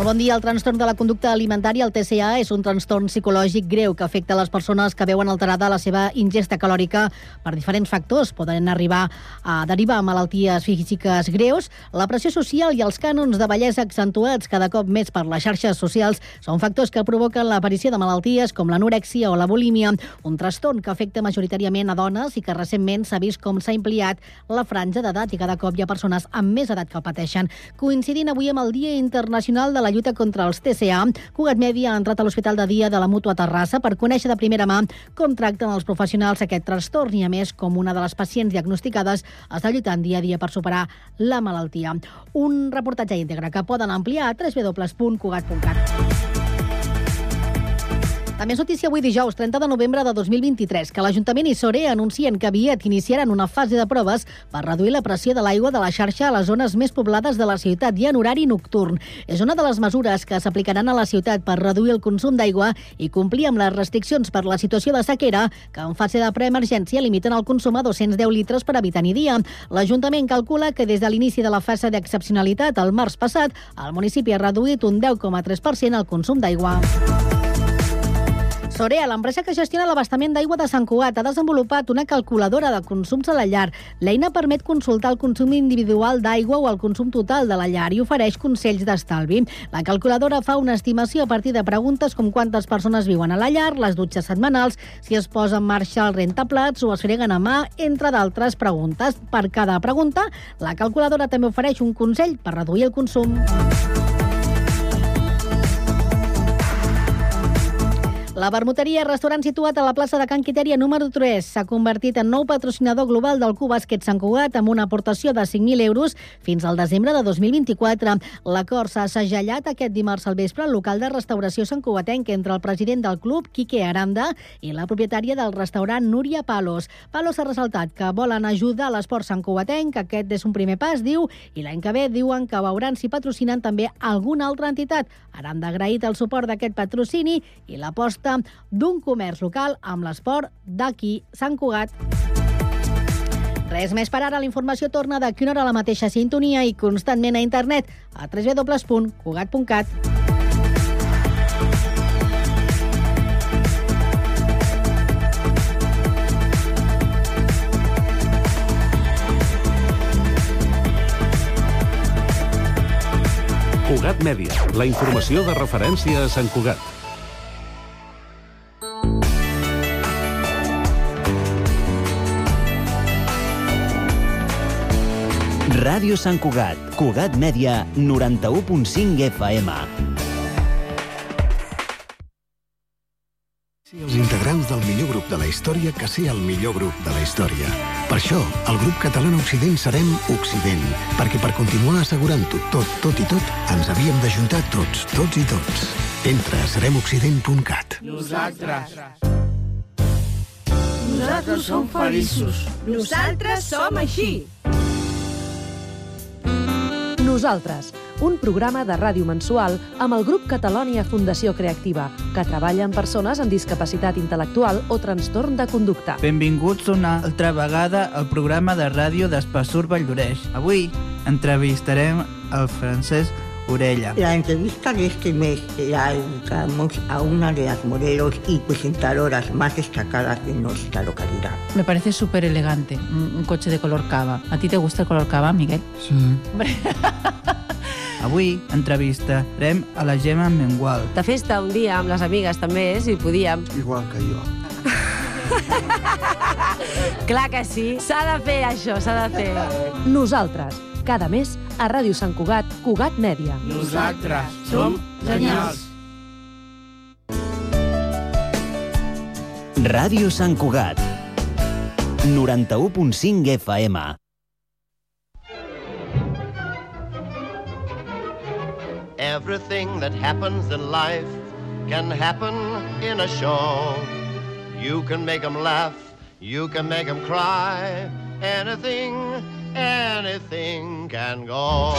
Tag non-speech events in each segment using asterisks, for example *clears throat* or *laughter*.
Molt bon dia. El trastorn de la conducta alimentària, el TCA, és un trastorn psicològic greu que afecta les persones que veuen alterada la seva ingesta calòrica per diferents factors. Poden arribar a derivar a malalties físiques greus. La pressió social i els cànons de bellesa accentuats cada cop més per les xarxes socials són factors que provoquen l'aparició de malalties com l'anorèxia o la bulímia, un trastorn que afecta majoritàriament a dones i que recentment s'ha vist com s'ha ampliat la franja d'edat i cada cop hi ha persones amb més edat que el pateixen. Coincidint avui amb el Dia Internacional de de la lluita contra els TCA, Cugat Mèdia ha entrat a l'Hospital de Dia de la Mútua Terrassa per conèixer de primera mà com tracten els professionals aquest trastorn i, a més, com una de les pacients diagnosticades està lluitant dia a dia per superar la malaltia. Un reportatge íntegre que poden ampliar a www.cugat.cat. També és notícia avui dijous, 30 de novembre de 2023, que l'Ajuntament i Sore anuncien que aviat iniciaran una fase de proves per reduir la pressió de l'aigua de la xarxa a les zones més poblades de la ciutat i en horari nocturn. És una de les mesures que s'aplicaran a la ciutat per reduir el consum d'aigua i complir amb les restriccions per la situació de sequera, que en fase de preemergència limiten el consum a 210 litres per habitant i dia. L'Ajuntament calcula que des de l'inici de la fase d'excepcionalitat el març passat, el municipi ha reduït un 10,3% el consum d'aigua. Sorea, l'empresa que gestiona l'abastament d'aigua de Sant Cugat, ha desenvolupat una calculadora de consums a la llar. L'eina permet consultar el consum individual d'aigua o el consum total de la llar i ofereix consells d'estalvi. La calculadora fa una estimació a partir de preguntes com quantes persones viuen a la llar, les dutxes setmanals, si es posa en marxa el rentaplats o es freguen a mà, entre d'altres preguntes. Per cada pregunta, la calculadora també ofereix un consell per reduir el consum. La vermuteria restaurant situat a la plaça de Can Quitèria número 3 s'ha convertit en nou patrocinador global del Club Bàsquet Sant Cugat amb una aportació de 5.000 euros fins al desembre de 2024. L'acord s'ha segellat aquest dimarts al vespre al local de restauració Sant Cugatenc entre el president del club, Quique Aranda, i la propietària del restaurant Núria Palos. Palos ha ressaltat que volen ajudar a l'esport Sant Cugatenc, aquest és un primer pas, diu, i l'any que ve diuen que veuran si patrocinen també alguna altra entitat. Aranda ha agraït el suport d'aquest patrocini i l'aposta tracta d'un comerç local amb l'esport d'aquí, Sant Cugat. Res més per ara. La informació torna d'aquí una hora a la mateixa sintonia i constantment a internet a www.cugat.cat. Cugat Mèdia, la informació de referència a Sant Cugat. Ràdio Sant Cugat, Cugat Mèdia, 91.5 FM. Si els integrants del millor grup de la història que ser el millor grup de la història. Per això, el grup català Occident serem Occident, perquè per continuar assegurant-ho tot, tot i tot, ens havíem d'ajuntar tots, tots i tots. Entra a seremoccident.cat. Nosaltres. Nosaltres som feliços. Nosaltres som així. Nosaltres, un programa de ràdio mensual amb el grup Catalònia Fundació Creativa, que treballa amb persones amb discapacitat intel·lectual o trastorn de conducta. Benvinguts una altra vegada al programa de ràdio d'Espassur Valldoreix. Avui entrevistarem el Francesc Orella. La entrevista de este mes la dedicamos a una de las modelos y presentadoras más destacadas de nuestra localidad. Me parece súper elegante, un, un coche de color cava. ¿A ti te gusta el color cava, Miguel? Sí. Hombre. *laughs* Avui entrevistarem a la Gemma Mengual. De festa un dia amb les amigues també, si podíem. Igual que jo. *laughs* Clar que sí, s'ha de fer això, s'ha de fer. *laughs* Nosaltres, cada mes a Ràdio Sant Cugat, Cugat Mèdia. Nosaltres som genials. Ràdio Sant Cugat, 91.5 FM. Everything that happens in life can happen in a show. You can make them laugh, you can make them cry. Anything, anything can go.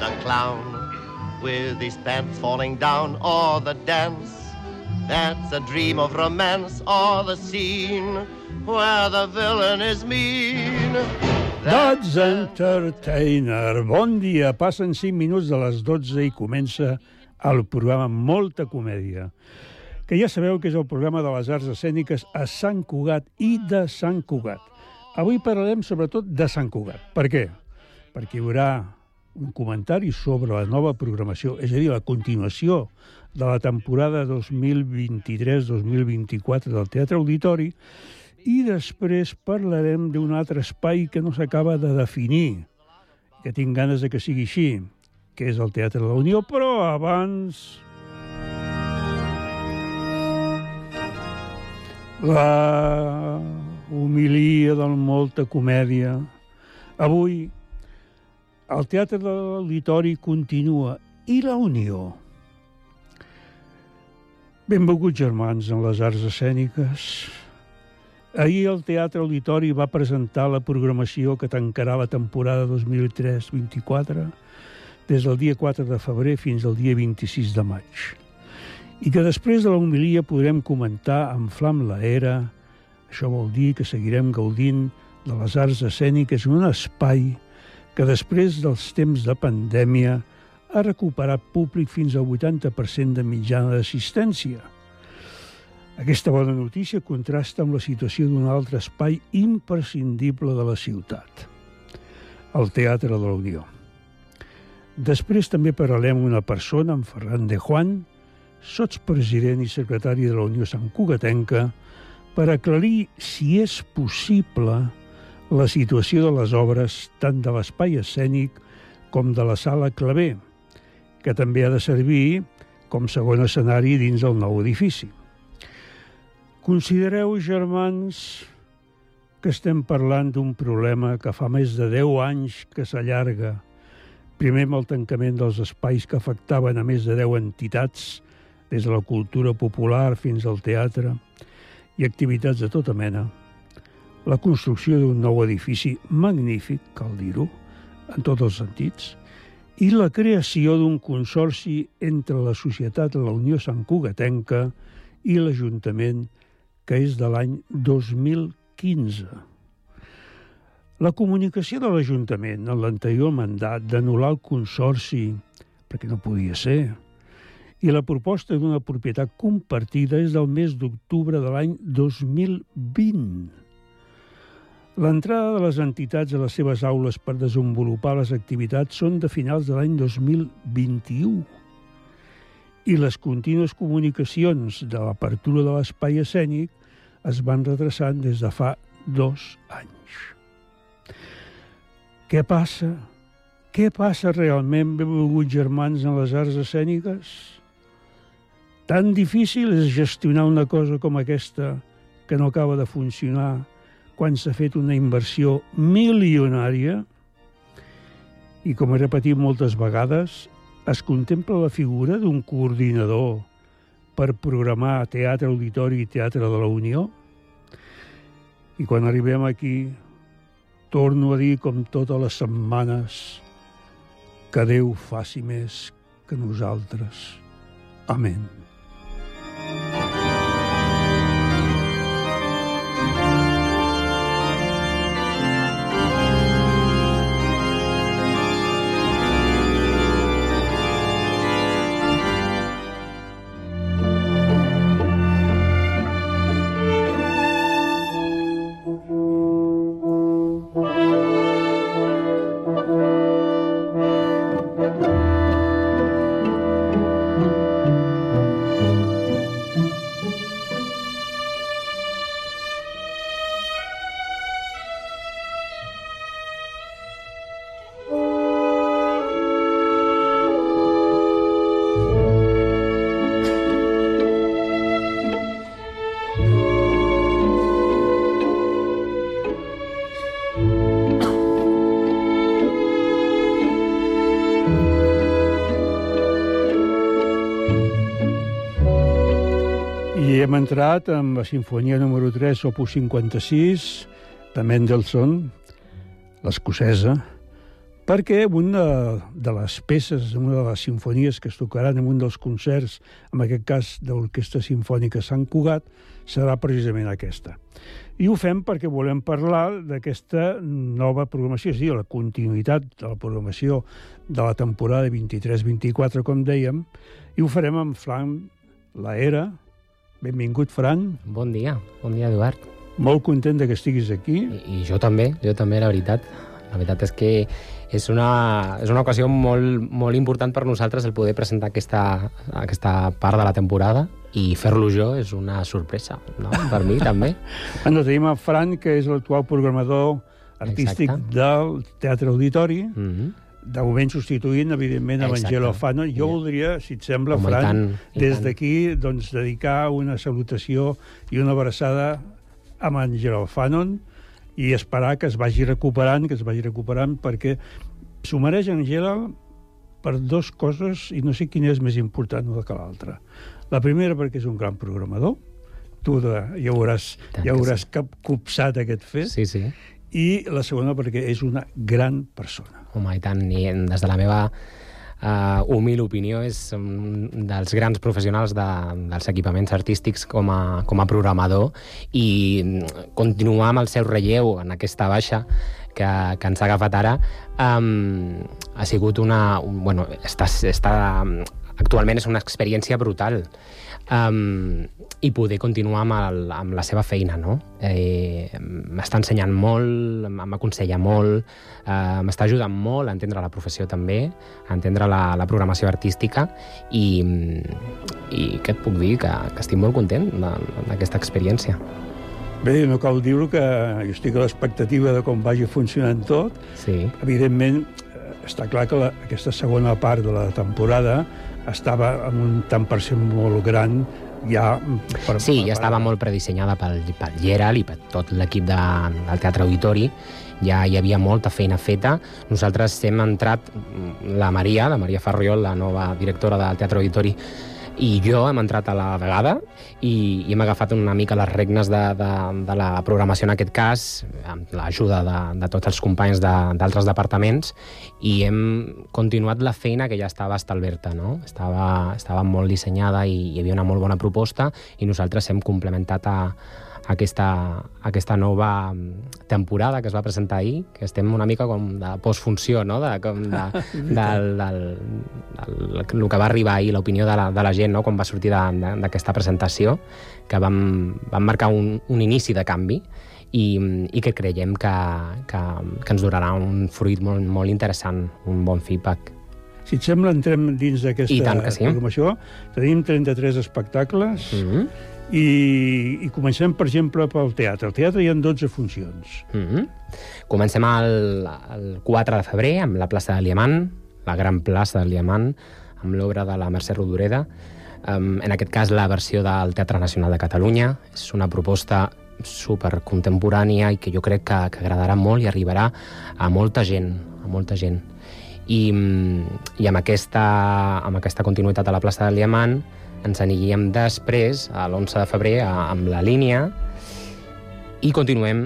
The clown with his pants falling down, or the dance That's a dream of romance or the scene where the villain is mean. Dodds Entertainer. Bon dia. Passen 5 minuts de les 12 i comença el programa Molta Comèdia, que ja sabeu que és el programa de les arts escèniques a Sant Cugat i de Sant Cugat. Avui parlarem sobretot de Sant Cugat. Per què? Perquè hi haurà un comentari sobre la nova programació, és a dir, la continuació de la temporada 2023-2024 del Teatre Auditori, i després parlarem d'un altre espai que no s'acaba de definir, que tinc ganes de que sigui així, que és el Teatre de la Unió, però abans... La humilia del molta comèdia. Avui, el Teatre de l'Auditori continua i la Unió. Benvinguts, germans, en les arts escèniques. Ahir el Teatre Auditori va presentar la programació que tancarà la temporada 2003-24 des del dia 4 de febrer fins al dia 26 de maig. I que després de la humilia podrem comentar amb flam la era, això vol dir que seguirem gaudint de les arts escèniques en un espai que després dels temps de pandèmia ha recuperat públic fins al 80% de mitjana d'assistència. Aquesta bona notícia contrasta amb la situació d'un altre espai imprescindible de la ciutat, el Teatre de la Unió. Després també parlarem amb una persona, amb Ferran de Juan, sotspresident i secretari de la Unió Sant Cugatenca, per aclarir si és possible la situació de les obres tant de l'espai escènic com de la sala Clavé, que també ha de servir com segon escenari dins el nou edifici. Considereu, germans, que estem parlant d'un problema que fa més de 10 anys que s'allarga, primer amb el tancament dels espais que afectaven a més de 10 entitats, des de la cultura popular fins al teatre, i activitats de tota mena, la construcció d'un nou edifici magnífic, cal dir-ho, en tots els sentits, i la creació d'un consorci entre la Societat de la Unió Sant Cugatenca i l'Ajuntament, que és de l'any 2015. La comunicació de l'Ajuntament en l'anterior mandat d'anul·lar el consorci, perquè no podia ser, i la proposta d'una propietat compartida és del mes d'octubre de l'any 2020. L'entrada de les entitats a les seves aules per desenvolupar les activitats són de finals de l'any 2021 i les contínues comunicacions de l'apertura de l'espai escènic es van retrasant des de fa dos anys. Què passa? Què passa realment, benvolguts germans, en les arts escèniques? Tan difícil és gestionar una cosa com aquesta que no acaba de funcionar quan s'ha fet una inversió milionària i, com he repetit moltes vegades, es contempla la figura d'un coordinador per programar teatre, auditori i teatre de la Unió? I quan arribem aquí, torno a dir, com totes les setmanes, que Déu faci més que nosaltres. Amén. Entrat amb la sinfonia número 3, opus 56, de Mendelssohn, l'escocesa, perquè una de les peces, una de les sinfonies que es tocaran en un dels concerts, en aquest cas de l'Orquestra Simfònica Sant Cugat, serà precisament aquesta. I ho fem perquè volem parlar d'aquesta nova programació, és a dir, la continuïtat de la programació de la temporada 23-24, com dèiem, i ho farem amb Fran Laera. Benvingut, Fran. Bon dia, bon dia, Eduard. Molt content de que estiguis aquí. I, i jo també, jo també, la veritat. La veritat és que és una, és una ocasió molt, molt important per nosaltres el poder presentar aquesta, aquesta part de la temporada i fer-lo jo és una sorpresa, no? Per mi, *laughs* també. Bueno, tenim en Fran, que és l'actual programador artístic Exacte. del Teatre Auditori, Mm -hmm. De moment substituint, evidentment, a Exacte. Angelo Fano. Jo voldria, si et sembla, Home, Fran, tant, des d'aquí, doncs, dedicar una salutació i una abraçada amb Angelo Fanon i esperar que es vagi recuperant, que es vagi recuperant, perquè s'ho mereix Angela per dues coses, i no sé quina és més important una que l'altra. La primera perquè és un gran programador, tu de, ja hauràs, Tant ja que hauràs sí. cap copsat aquest fet, Sí, sí. i la segona perquè és una gran persona. Home, i tant, i des de la meva uh, humil opinió és un dels grans professionals de, dels equipaments artístics com a, com a programador i mm, continuar amb el seu relleu en aquesta baixa que, que ens ha agafat ara um, ha sigut una... Un, bueno, està, està, actualment és una experiència brutal um, i poder continuar amb, el, amb la seva feina, no? Eh, m'està ensenyant molt, m'aconsella molt, eh, m'està ajudant molt a entendre la professió també, a entendre la, la programació artística i, i què et puc dir? Que, que estic molt content d'aquesta experiència. Bé, no cal dir-ho que jo estic a l'expectativa de com vagi funcionant tot. Sí. Evidentment, eh, està clar que la, aquesta segona part de la temporada estava amb un tant per cent molt gran ja... Per, Sí, per- ja estava molt predissenyada pel, pel Gerald i per tot l'equip de, del Teatre Auditori. Ja hi havia molta feina feta. Nosaltres hem entrat, la Maria, la Maria Farriol, la nova directora del Teatre Auditori, i jo hem entrat a la vegada i, i hem agafat una mica les regnes de, de, de la programació en aquest cas, amb l'ajuda de, de tots els companys de- d'altres departaments, i hem continuat la feina que ja estava establerta, no? Estava, estava molt dissenyada i hi havia una molt bona proposta i nosaltres hem complementat a aquesta, aquesta nova mm, temporada que es va presentar ahir, que estem una mica com de postfunció, no? De, com de, *laughs* del, del, del, el que va arribar ahir, l'opinió de, la, de la gent, no? com va sortir d'aquesta presentació, que vam, vam marcar un, un inici de canvi i, i que creiem que, que, que ens donarà un fruit molt, molt interessant, un bon feedback. Si et sembla, entrem dins d'aquesta sí. programació. Tenim 33 espectacles Mm -hmm. I, i comencem, per exemple, pel teatre. Al teatre hi ha 12 funcions. Mm -hmm. Comencem el, el 4 de febrer amb la plaça de Liamant, la gran plaça de Liamant, amb l'obra de la Mercè Rodoreda. Um, en aquest cas, la versió del Teatre Nacional de Catalunya. És una proposta super contemporània i que jo crec que, que agradarà molt i arribarà a molta gent, a molta gent. I, mm, i amb, aquesta, amb aquesta continuïtat a la plaça de Liamant ens aniríem després, a l'11 de febrer, a, amb la línia i continuem,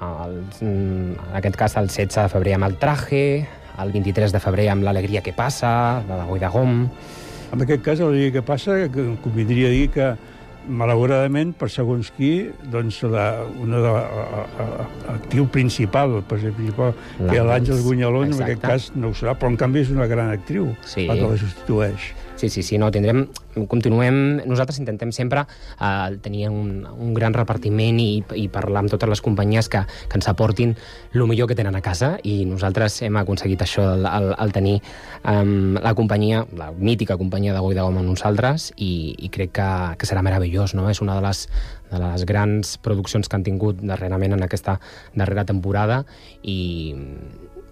el, en aquest cas, el 16 de febrer amb el traje, el 23 de febrer amb l'alegria que passa, de la Gom... En aquest cas, dia que passa, que convindria dir que malauradament, per segons qui, doncs la, una de l'actiu principal, el personatge principal, que l'Àngels Gunyalón, en aquest cas no ho serà, però en canvi és una gran actriu, Sí. la que la substitueix. Sí, sí, sí, no, tindrem, continuem, nosaltres intentem sempre eh, tenir un, un gran repartiment i, i parlar amb totes les companyies que, que ens aportin el millor que tenen a casa i nosaltres hem aconseguit això, el, el, el tenir um, la companyia, la mítica companyia de Goi de Gom amb nosaltres i, i crec que, que serà meravellós, no? És una de les, de les grans produccions que han tingut darrerament en aquesta darrera temporada i,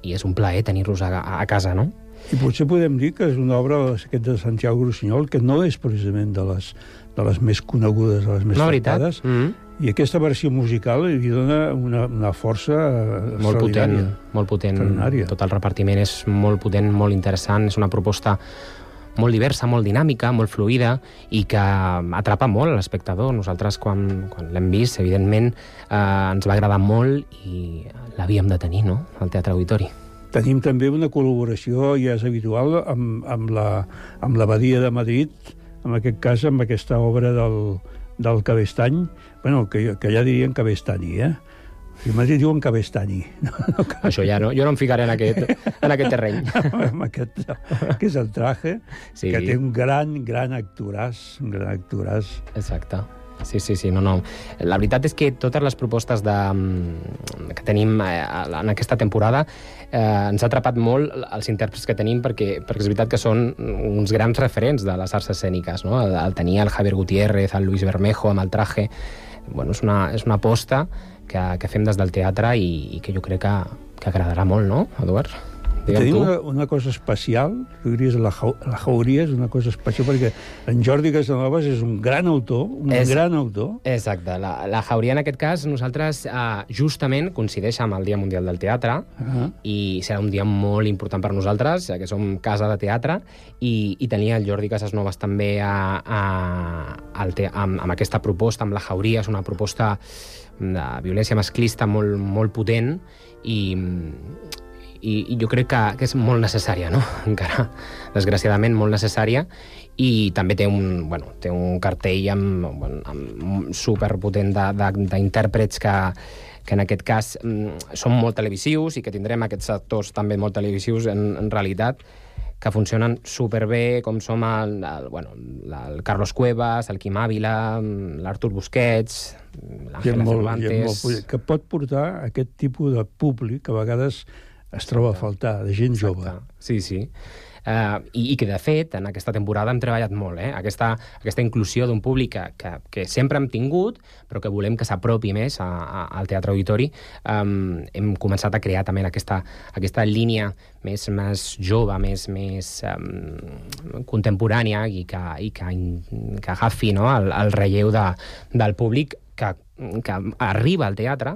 i és un plaer tenir-los a, a casa, no? I potser podem dir que és una obra aquest de Santiago Rossinyol que no és precisament de les, de les més conegudes, de les més No, tractades, Mm -hmm. i aquesta versió musical li dona una, una força molt potent, molt potent. Tot el repartiment és molt potent, molt interessant, és una proposta molt diversa, molt dinàmica, molt fluida i que atrapa molt l'espectador. Nosaltres, quan, quan l'hem vist, evidentment, eh, ens va agradar molt i l'havíem de tenir, no?, al Teatre Auditori. Tenim també una col·laboració, ja és habitual, amb, amb, la, amb l'Abadia de Madrid, en aquest cas amb aquesta obra del, del Cabestany, bueno, que, que ja dirien Cabestany, eh? I a Madrid diuen Cabestany. *laughs* No, no, Això ja no, jo no em ficaré en aquest, en aquest terreny. *laughs* amb aquest, que és el traje, Sí. que té un gran, gran actoràs, un gran actoràs. Exacte. Sí, sí, sí, no, no. La veritat és que totes les propostes de, mm, que tenim eh, en aquesta temporada eh, ens ha atrapat molt els intèrprets que tenim perquè, perquè és veritat que són uns grans referents de les arts escèniques, no? El, el tenir el Javier Gutiérrez, el Luis Bermejo amb el traje... Bueno, és una, és una aposta que, que fem des del teatre i, i que jo crec que, que agradarà molt, no, Eduard? Tenim tu. una, una cosa especial, tu diries la, la jauria és una cosa especial, perquè en Jordi Casanovas és un gran autor, un És- gran autor, Exacte. La, la Jauria, en aquest cas, nosaltres eh, justament coincideix amb el Dia Mundial del Teatre Ah. i serà un dia molt important per nosaltres, ja que som casa de teatre, i, i tenia el Jordi Casasnovas també a, a, al te, amb, amb aquesta proposta, amb la Jauria, és una proposta de violència masclista molt, molt potent i, i, i jo crec que, que és molt necessària, no? *laughs* encara, desgraciadament, molt necessària, i també té un, bueno, té un cartell amb, bueno, amb superpotent d'intèrprets que, que en aquest cas mm, són molt televisius i que tindrem aquests actors també molt televisius en, en realitat que funcionen superbé, com som el, el, bueno, el Carlos Cuevas, el Quim Ávila, l'Artur Busquets, l'Àngela Cervantes... molt, que pot portar aquest tipus de públic que a vegades es troba a faltar, de gent jove. Sí, sí. Uh, i, I que, de fet, en aquesta temporada hem treballat molt, eh? Aquesta, aquesta inclusió d'un públic que, que, que sempre hem tingut, però que volem que s'apropi més a, a, al Teatre Auditori. Um, hem començat a crear també aquesta, aquesta línia més, més jove, més, més um, contemporània i que, i que, in- que agafi no? el, el relleu de, del públic que, que arriba al teatre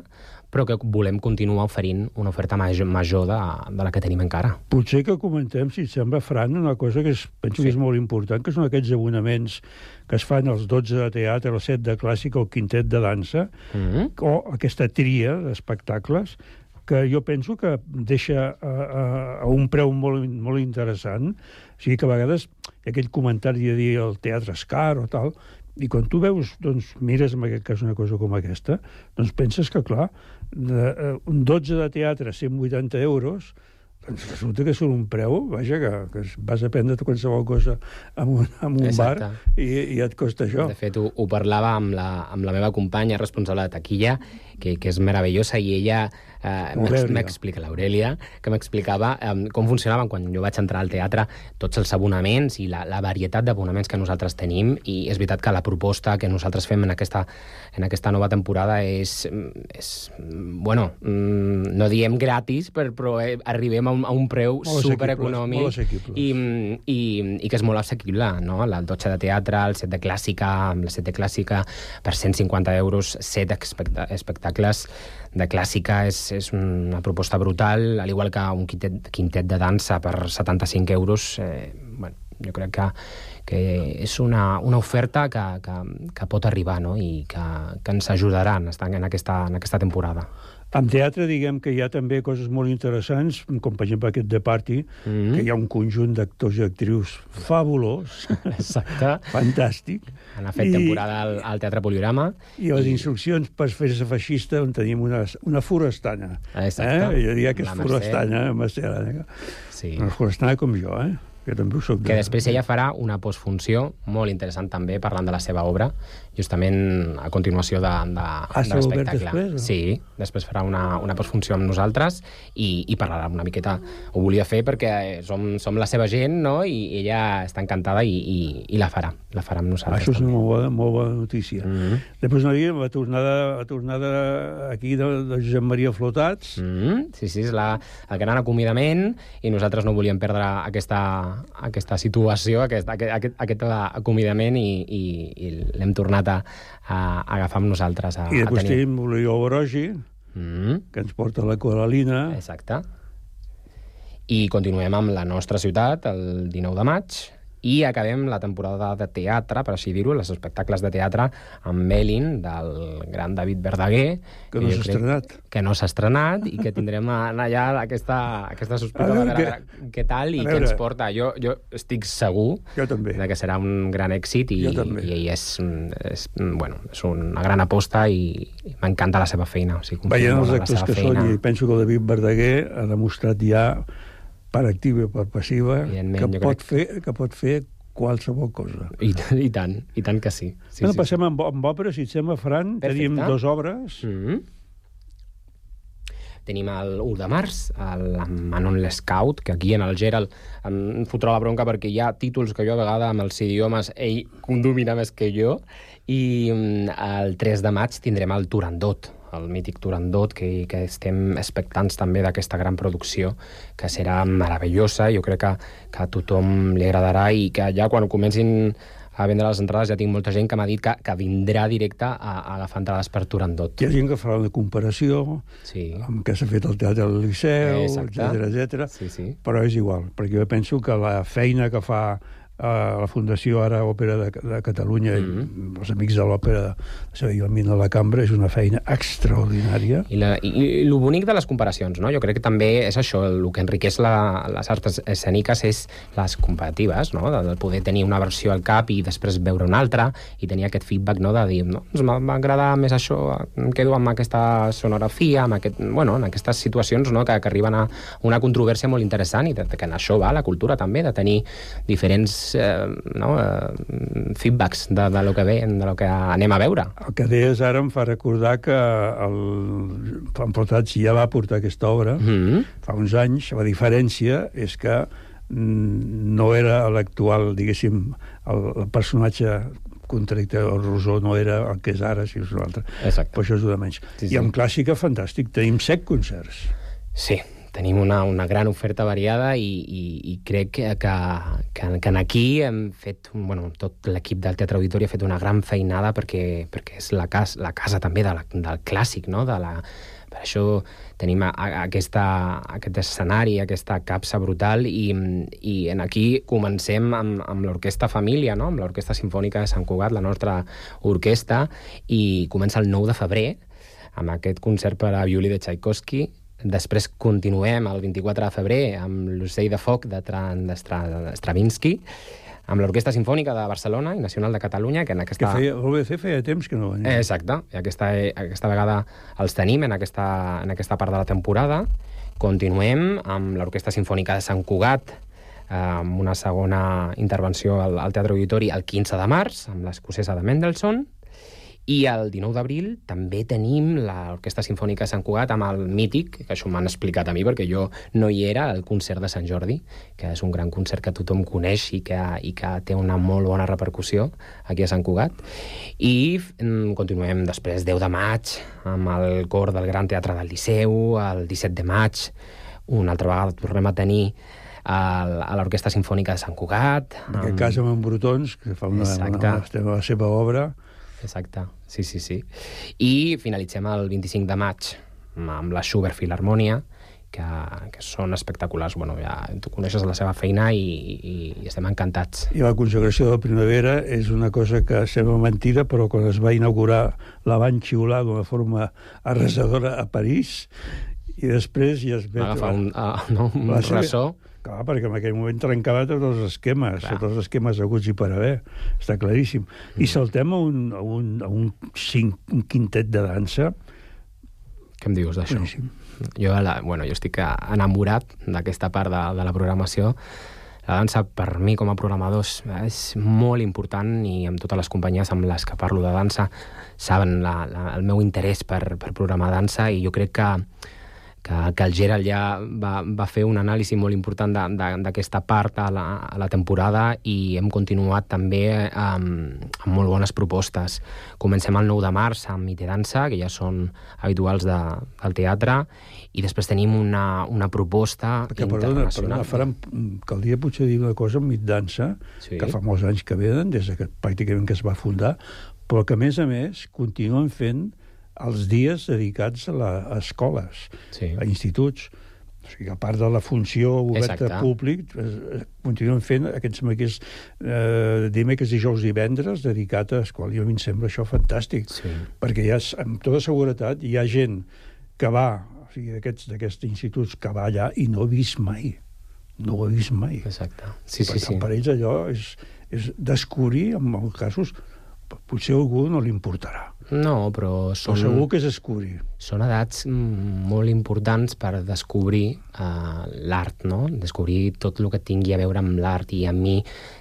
però que volem continuar oferint una oferta major, major de, de la que tenim encara. Potser que comentem, si et sembla, Fran, una cosa que és, penso sí. que és molt important, que són aquests abonaments que es fan els 12 de teatre, els 7 de clàssica o el quintet de dansa, Mm -hmm. o aquesta tria d'espectacles, que jo penso que deixa a, a, a un preu molt, molt interessant. O sigui que a vegades aquell comentari de dir el teatre és car o tal, i quan tu veus, doncs, mires en aquest cas una cosa com aquesta, doncs penses que, clar, de, eh, un 12 de teatre, 180 euros, doncs resulta que són un preu, vaja, que, que vas a prendre qualsevol cosa en un, en un Exacte. bar i, i et costa això. De fet, ho, ho parlava amb la, amb la meva companya responsable de taquilla, que, que és meravellosa, i ella eh, m'explica, l'Aurelia, que m'explicava eh, com funcionaven quan jo vaig entrar al teatre tots els abonaments i la, la varietat d'abonaments que nosaltres tenim, i és veritat que la proposta que nosaltres fem en aquesta, en aquesta nova temporada és, és bueno, mm, no diem gratis, però, però eh, arribem a un, a un preu supereconòmic i, i, i que és molt assequible, no? El 12 de teatre, el set de clàssica, amb la set de clàssica per 150 euros, set especta espectacles de clàssica és, és una proposta brutal, al igual que un quintet, quintet de dansa per 75 euros, eh, bueno, jo crec que, que és una, una oferta que, que, que pot arribar no? i que, que ens ajudarà en, estar en, aquesta, en aquesta temporada. En teatre, diguem que hi ha també coses molt interessants, com per exemple aquest The Party, mm -hmm. que hi ha un conjunt d'actors i actrius fabulós. Exacte. *laughs* Fantàstic. Han fet temporada al, al Teatre Poliorama. I les instruccions per fer-se feixista, on tenim una, una forestana. Exacte. Eh? Jo diria que és La Mercè. forestana, Mercè Arana. Sí. Una forestana com jo, eh? Que també ho soc. Que després ella farà una postfunció molt interessant també, parlant de la seva obra, justament a continuació de, de, Ah, de l'espectacle. després, o? Sí, després farà una, una postfunció amb nosaltres i, i parlarà una miqueta. Ho volia fer perquè som, som la seva gent, no?, i ella està encantada i, i, i la farà, la farà amb nosaltres. Això és una molt bona, molt bona notícia. Mm. -hmm. Després anaríem a tornada, a tornada aquí de, de Josep Maria Flotats. Mm -hmm. Sí, sí, és la, el gran acomiadament i nosaltres no volíem perdre aquesta, aquesta situació, aquest, aquest, aquest, aquest acomiadament i, i, i l'hem tornat a, a, agafar amb nosaltres. A, I després tenim l'Oriol Orogi, mm que ens porta la Coralina. Exacte. I continuem amb la nostra ciutat, el 19 de maig, i acabem la temporada de teatre, per així dir-ho, els espectacles de teatre amb Melin, del gran David Verdaguer. Que no s'ha estrenat. Que no s'ha estrenat i que tindrem allà aquesta, aquesta sospita A de veure què- tal i què ens porta. Jo, jo estic segur Jo també. de que serà un gran èxit i, i, i és, és, bueno, és una gran aposta i, m'encanta la seva feina. O sigui, Veient els actors que feina. són, i penso que el David Verdaguer ha demostrat ja per activa i per passiva que pot, fer, que pot fer qualsevol cosa. I, *laughs* I tant, i tant que sí. sí, bueno, sí, passem amb, amb òpera, si et sembla, Fran. Perfecte. Tenim dues obres. Mm -hmm. Tenim el 1 de març, el Manon Lescaut, que aquí en el Gerald em fotrà la bronca perquè hi ha títols que jo a vegades amb els idiomes ell domina més que jo, i mm, el 3 de maig tindrem el Turandot, el mític Turandot, que, que estem expectants també d'aquesta gran producció, que serà meravellosa, jo crec que, que a tothom li agradarà i que ja quan comencin a vendre les entrades ja tinc molta gent que m'ha dit que, que vindrà directe a, a agafar entrades per Turandot. Hi ha gent que farà una comparació sí. amb què s'ha fet al Teatre del Liceu, etc etc. Sí, sí. però és igual, perquè jo penso que la feina que fa eh, la Fundació Ara Òpera de, de Catalunya mm. -hmm. i els amics de l'òpera de Sevillament de la Cambra és una feina extraordinària. I, la, i, i el bonic de les comparacions, no? Jo crec que també és això, el, que enriqueix la, les arts escèniques és les comparatives, no? De, de poder tenir una versió al cap i després veure una altra i tenir aquest feedback, no?, de dir, no, doncs m'ha- m'agrada més això, em quedo amb aquesta sonografia, amb aquest, bueno, en aquestes situacions, no?, que, que arriben a una controvèrsia molt interessant i de, de que en això va la cultura també, de tenir diferents eh, no, eh, feedbacks de, de lo que ve, de lo que anem a veure. El que deies ara em fa recordar que el Fan Flotats ja va portar aquesta obra mm -hmm. fa uns anys. La diferència és que mm, no era l'actual, diguéssim, el, el personatge contracte el Rosó no era el que és ara, si és un altre. Exacte. Per això és una menys. Sí, I sí. amb clàssica, fantàstic. Tenim set concerts. Sí, tenim una, una gran oferta variada i, i, i crec que, que, que, aquí hem fet, bueno, tot l'equip del Teatre Auditori ha fet una gran feinada perquè, perquè és la, cas, la casa també de la, del clàssic, no? De la, per això tenim a, a, aquesta, aquest escenari, aquesta capsa brutal i, i en aquí comencem amb, amb l'Orquestra Família, no? amb l'Orquestra Simfònica de Sant Cugat, la nostra orquestra, i comença el 9 de febrer amb aquest concert per a violí de Tchaikovsky. Després continuem el 24 de febrer amb l'Ocell de Foc de, de Stra, de Stravinsky, amb l'Orquestra Sinfònica de Barcelona i Nacional de Catalunya, que en Que aquesta... feia, l'OBC feia temps que no venia. Exacte, i aquesta, aquesta vegada els tenim en aquesta, en aquesta part de la temporada. Continuem amb l'Orquestra Sinfònica de Sant Cugat, eh, amb una segona intervenció al, al Teatre Auditori el 15 de març, amb l'escocesa de Mendelssohn, i el 19 d'abril també tenim l'Orquestra Sinfònica de Sant Cugat amb el mític, que això m'han explicat a mi perquè jo no hi era, el concert de Sant Jordi, que és un gran concert que tothom coneix i que, i que té una molt bona repercussió aquí a Sant Cugat. I mm, continuem després, 10 de maig, amb el cor del Gran Teatre del Liceu, el 17 de maig, una altra vegada tornem a tenir a l'Orquestra Sinfònica de Sant Cugat. En aquest cas amb en Brutons, que fa una, una, una, la seva obra. Exacte, sí, sí, sí. I finalitzem el 25 de maig amb la Schubert Filharmonia, que, que són espectaculars. Bueno, ja tu coneixes la seva feina i, i, i estem encantats. I la consagració de la primavera és una cosa que sembla mentida, però quan es va inaugurar la van xiular d'una forma arrasadora a París, i després ja es. Va agafar un, uh, no, un Va ser- ressò. Clar, perquè en aquell moment trencava tots els esquemes, Clar. tots els esquemes aguts i per haver, està claríssim. I Mm. saltem a un, a un, a un, cinc, un quintet de dansa. Què em dius d'això? Jo, la, bueno, jo estic enamorat d'aquesta part de, de la programació. La dansa, per mi, com a programador, és molt important i amb totes les companyies amb les que parlo de dansa saben la, la, el meu interès per, per programar dansa i jo crec que, que, que el Gerald ja va, va fer un anàlisi molt important d'aquesta part a la, a la temporada i hem continuat també amb, amb molt bones propostes. Comencem el 9 de març amb Mite Dansa, que ja són habituals de, del teatre, i després tenim una, una proposta perdona, internacional. perdona faran, caldria potser dir una cosa amb Mit Dansa, Sí. que fa molts anys que venen, des de que pràcticament que es va fundar, però que, a més a més, continuen fent els dies dedicats a, la, a escoles, sí. a instituts. O sigui, a part de la funció oberta Exacte. públic, eh, continuen fent aquests maquers eh, dimecres, dijous, divendres, dedicat a escola. Jo a mi em sembla això fantàstic, sí. perquè hi ha, amb tota seguretat hi ha gent que va, o sigui, d'aquests d'aquests instituts que va allà i no ha vist mai. No ho ha vist mai. Exacte. Sí, per sí, tant, sí. per ells allò és, és descobrir, en molts casos, potser a algú no li importarà. No, però són... Però segur que és descobrir. Són edats molt importants per descobrir uh, l'art, no? Descobrir tot el que tingui a veure amb l'art. I a mi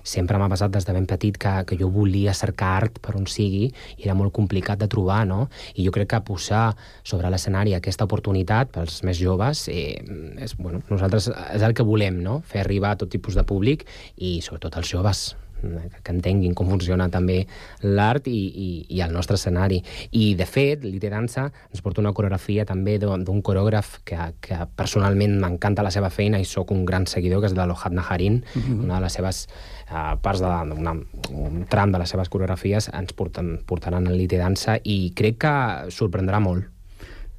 sempre m'ha passat des de ben petit que, que jo volia cercar art per on sigui i era molt complicat de trobar, no? I jo crec que posar sobre l'escenari aquesta oportunitat pels més joves eh, és, bueno, nosaltres és el que volem, no? Fer arribar a tot tipus de públic i sobretot als joves que entenguin com funciona també l'art i, i, i el nostre escenari. I, de fet, l'Ite Dansa ens porta una coreografia també d'un coreògraf que, que personalment m'encanta la seva feina i sóc un gran seguidor, que és de l'Ohad Naharin, Mhm. una de les seves uh, parts de, una, un tram de les seves coreografies ens porten, portaran a l'Ite Dansa i crec que sorprendrà molt.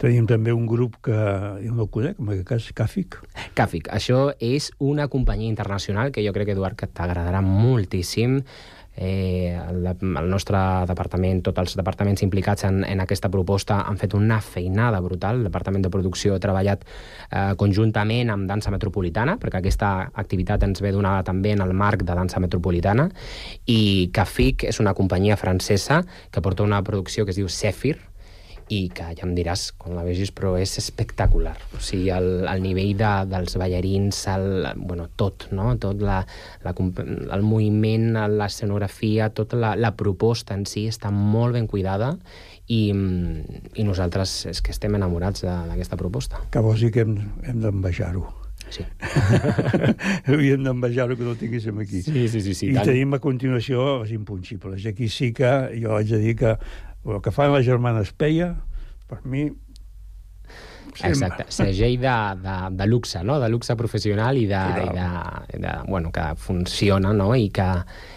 Tenim també un grup que jo no el conec, en aquest cas, Càfic. Càfic, això és una companyia internacional que jo crec, Eduard, que t'agradarà moltíssim. Eh, el, el nostre departament, tots els departaments implicats en, en aquesta proposta han fet una feinada brutal. El departament de producció ha treballat eh, conjuntament amb Dansa Metropolitana, perquè aquesta activitat ens ve donada també en el marc de Dansa Metropolitana, i Càfic és una companyia francesa que porta una producció que es diu Sephir, i que ja em diràs quan la vegis, però és espectacular. O sigui, el, el nivell de, dels ballarins, el, bueno, tot, no? Tot la, la, el moviment, l'escenografia, tota la, la proposta en si està molt ben cuidada i, i nosaltres és que estem enamorats d'aquesta proposta. Que vols dir que hem, hem d'envejar-ho. Sí. *laughs* Hauríem d'envejar-ho que no el tinguéssim aquí. Sí, sí, sí, sí, I tant. tenim a continuació els impunxibles. Aquí sí que jo haig de dir que el que fan les germanes Peia, per mi... Exacte, segell de, de, de luxe, no? de luxe professional i de, I i de- de, i de, bueno, que funciona no? i que,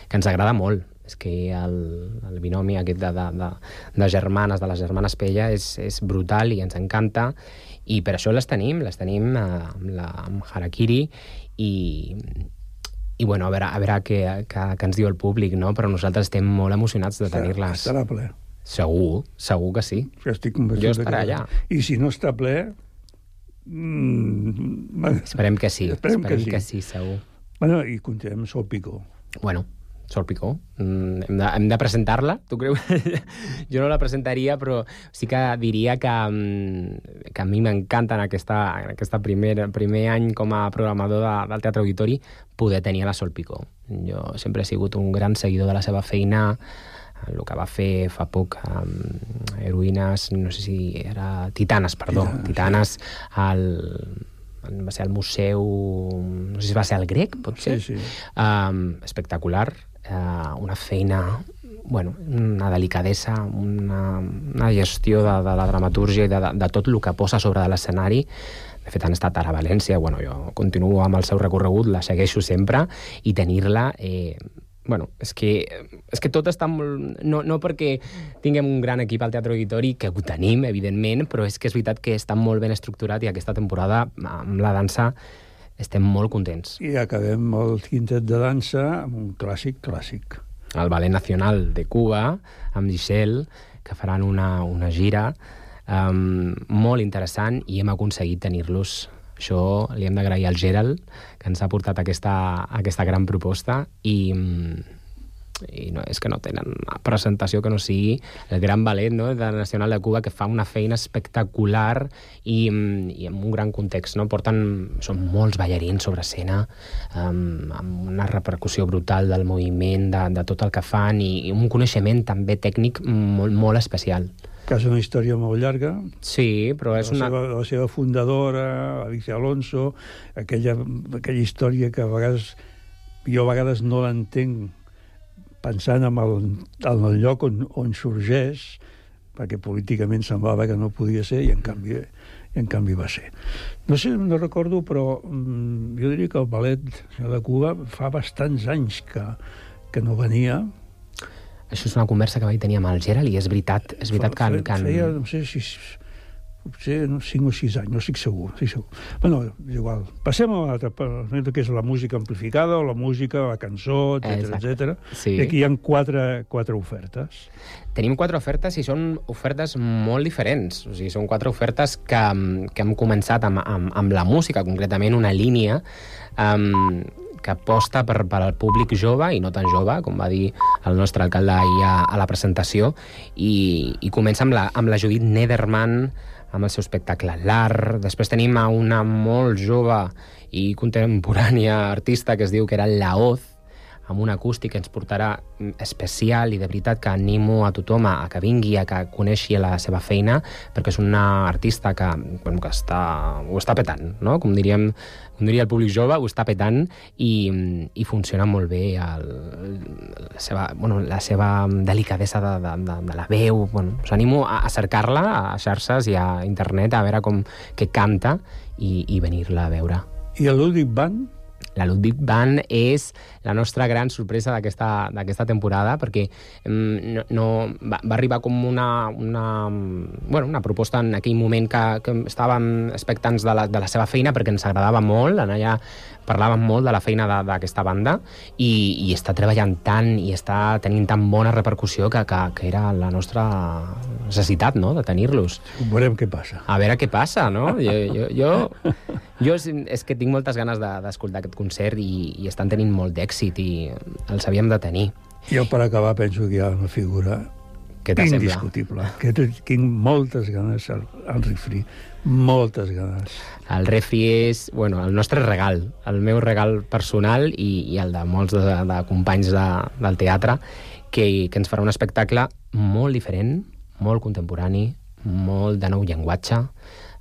que ens agrada molt. És que el, el binomi aquest de, de, de, de germanes, de les germanes Pella, és, és brutal i ens encanta i per això les tenim, les tenim eh, amb, la, amb Harakiri i, i bueno, a veure, a veure què, què, què ens diu el públic, no? però nosaltres estem molt emocionats de tenir-les. Estarà ple. Segur, segur que sí. Jo estic convençut Jo estaré allà. I si no està ple... Mm, *laughs* Esperem que sí, Esperem, esperem que sí. que sí, segur. Bueno, i continuem Sol Picó. Bueno, Sol Picó, mm, hem de, hem de presentar-la, tu creus? *laughs* jo no la presentaria, però sí que diria que, mm, que a mi m'encanta en, aquesta, en aquesta primer, primer any com a programador de, del Teatre Auditori poder tenir la Sol Picó. Jo sempre he sigut un gran seguidor de la seva feina, el que va fer fa poc amb Heroïnes, no sé si era... Titanes, perdó. Titanes, al, va ser al museu... No sé si va ser al grec, pot ser? Sí, sí. Um, espectacular. Uh, una feina bueno, una delicadesa, una, una gestió de, de la dramatúrgia i de, de, de tot el que posa sobre de l'escenari. De fet, han estat ara a València, bueno, jo continuo amb el seu recorregut, la segueixo sempre, i tenir-la... Eh, bueno, és que, és que tot està molt... No, no perquè tinguem un gran equip al Teatre Auditori, que ho tenim, evidentment, però és que és veritat que està molt ben estructurat i aquesta temporada, amb la dansa, estem molt contents. I acabem el quintet de dansa amb un clàssic clàssic. El Ballet Nacional de Cuba, amb Giselle, que faran una, una gira um, molt interessant i hem aconseguit tenir-los això li hem d'agrair al Gerald, que ens ha portat aquesta, aquesta gran proposta i, i no, és que no tenen presentació que no sigui el gran ballet no, de Nacional de Cuba que fa una feina espectacular i, i amb un gran context no? porten, són molts ballarins sobre escena um, amb una repercussió brutal del moviment de, de tot el que fan i, i un coneixement també tècnic molt, molt especial que és una història molt llarga. Sí, però és la una... Seva, la seva fundadora, Alicia Alonso, aquella, aquella història que a vegades jo a vegades no l'entenc pensant en el, en el lloc on, on sorgeix, perquè políticament semblava que no podia ser i en canvi, i en canvi va ser. No sé, no recordo, però mm, jo diria que el ballet de Cuba fa bastants anys que, que no venia, això és una conversa que vaig tenir amb el Gerald i és veritat, és veritat que... Fe, que... Feia, no sé si potser no, 5 o 6 anys, no estic segur. No estic segur. Bueno, és igual. Passem a l'altra part, que és la música amplificada, o la música, la cançó, etc etc. Sí. I aquí hi ha quatre, quatre ofertes. Tenim quatre ofertes i són ofertes molt diferents. O sigui, són quatre ofertes que, que hem començat amb, amb, amb la música, concretament una línia um, que aposta per, per al públic jove i no tan jove, com va dir el nostre alcalde ahir a, a la presentació, i, i comença amb la, amb la Judit Nederman, amb el seu espectacle L'Art. Després tenim a una molt jove i contemporània artista que es diu que era La Oz, amb un acústic que ens portarà mm, especial i de veritat que animo a tothom a, a que vingui, a que coneixi la seva feina, perquè és una artista que, bueno, que està, ho està petant, no? com, diríem, com diria el públic jove, ho està petant i, i funciona molt bé el, la, seva, bueno, la seva delicadesa de, de, de, de la veu. Bueno, us animo a, a cercar-la a xarxes i a internet, a veure com que canta i, i venir-la a veure. I el Ludwig Band? La Ludwig Band és la nostra gran sorpresa d'aquesta temporada perquè mm, no, no, va, va arribar com una, una, bueno, una proposta en aquell moment que, que estàvem expectants de la, de la seva feina perquè ens agradava molt, en allà parlàvem molt de la feina de- d'aquesta banda i, i està treballant tant i està tenint tan bona repercussió que, que, que era la nostra necessitat no? de tenir-los. Veurem què passa. A veure què passa, no? Jo, jo, jo, jo és, és que tinc moltes ganes de- d'escoltar aquest concert i, i estan tenint molt d'èxit i els havíem de tenir. Jo, per acabar, penso que hi ha una figura Què t'assembla? indiscutible. Que tinc moltes ganes al, al refri. Moltes ganes. El refri és bueno, el nostre regal, el meu regal personal i, i el de molts de, de companys de, del teatre, que, que ens farà un espectacle molt diferent, molt contemporani, molt de nou llenguatge.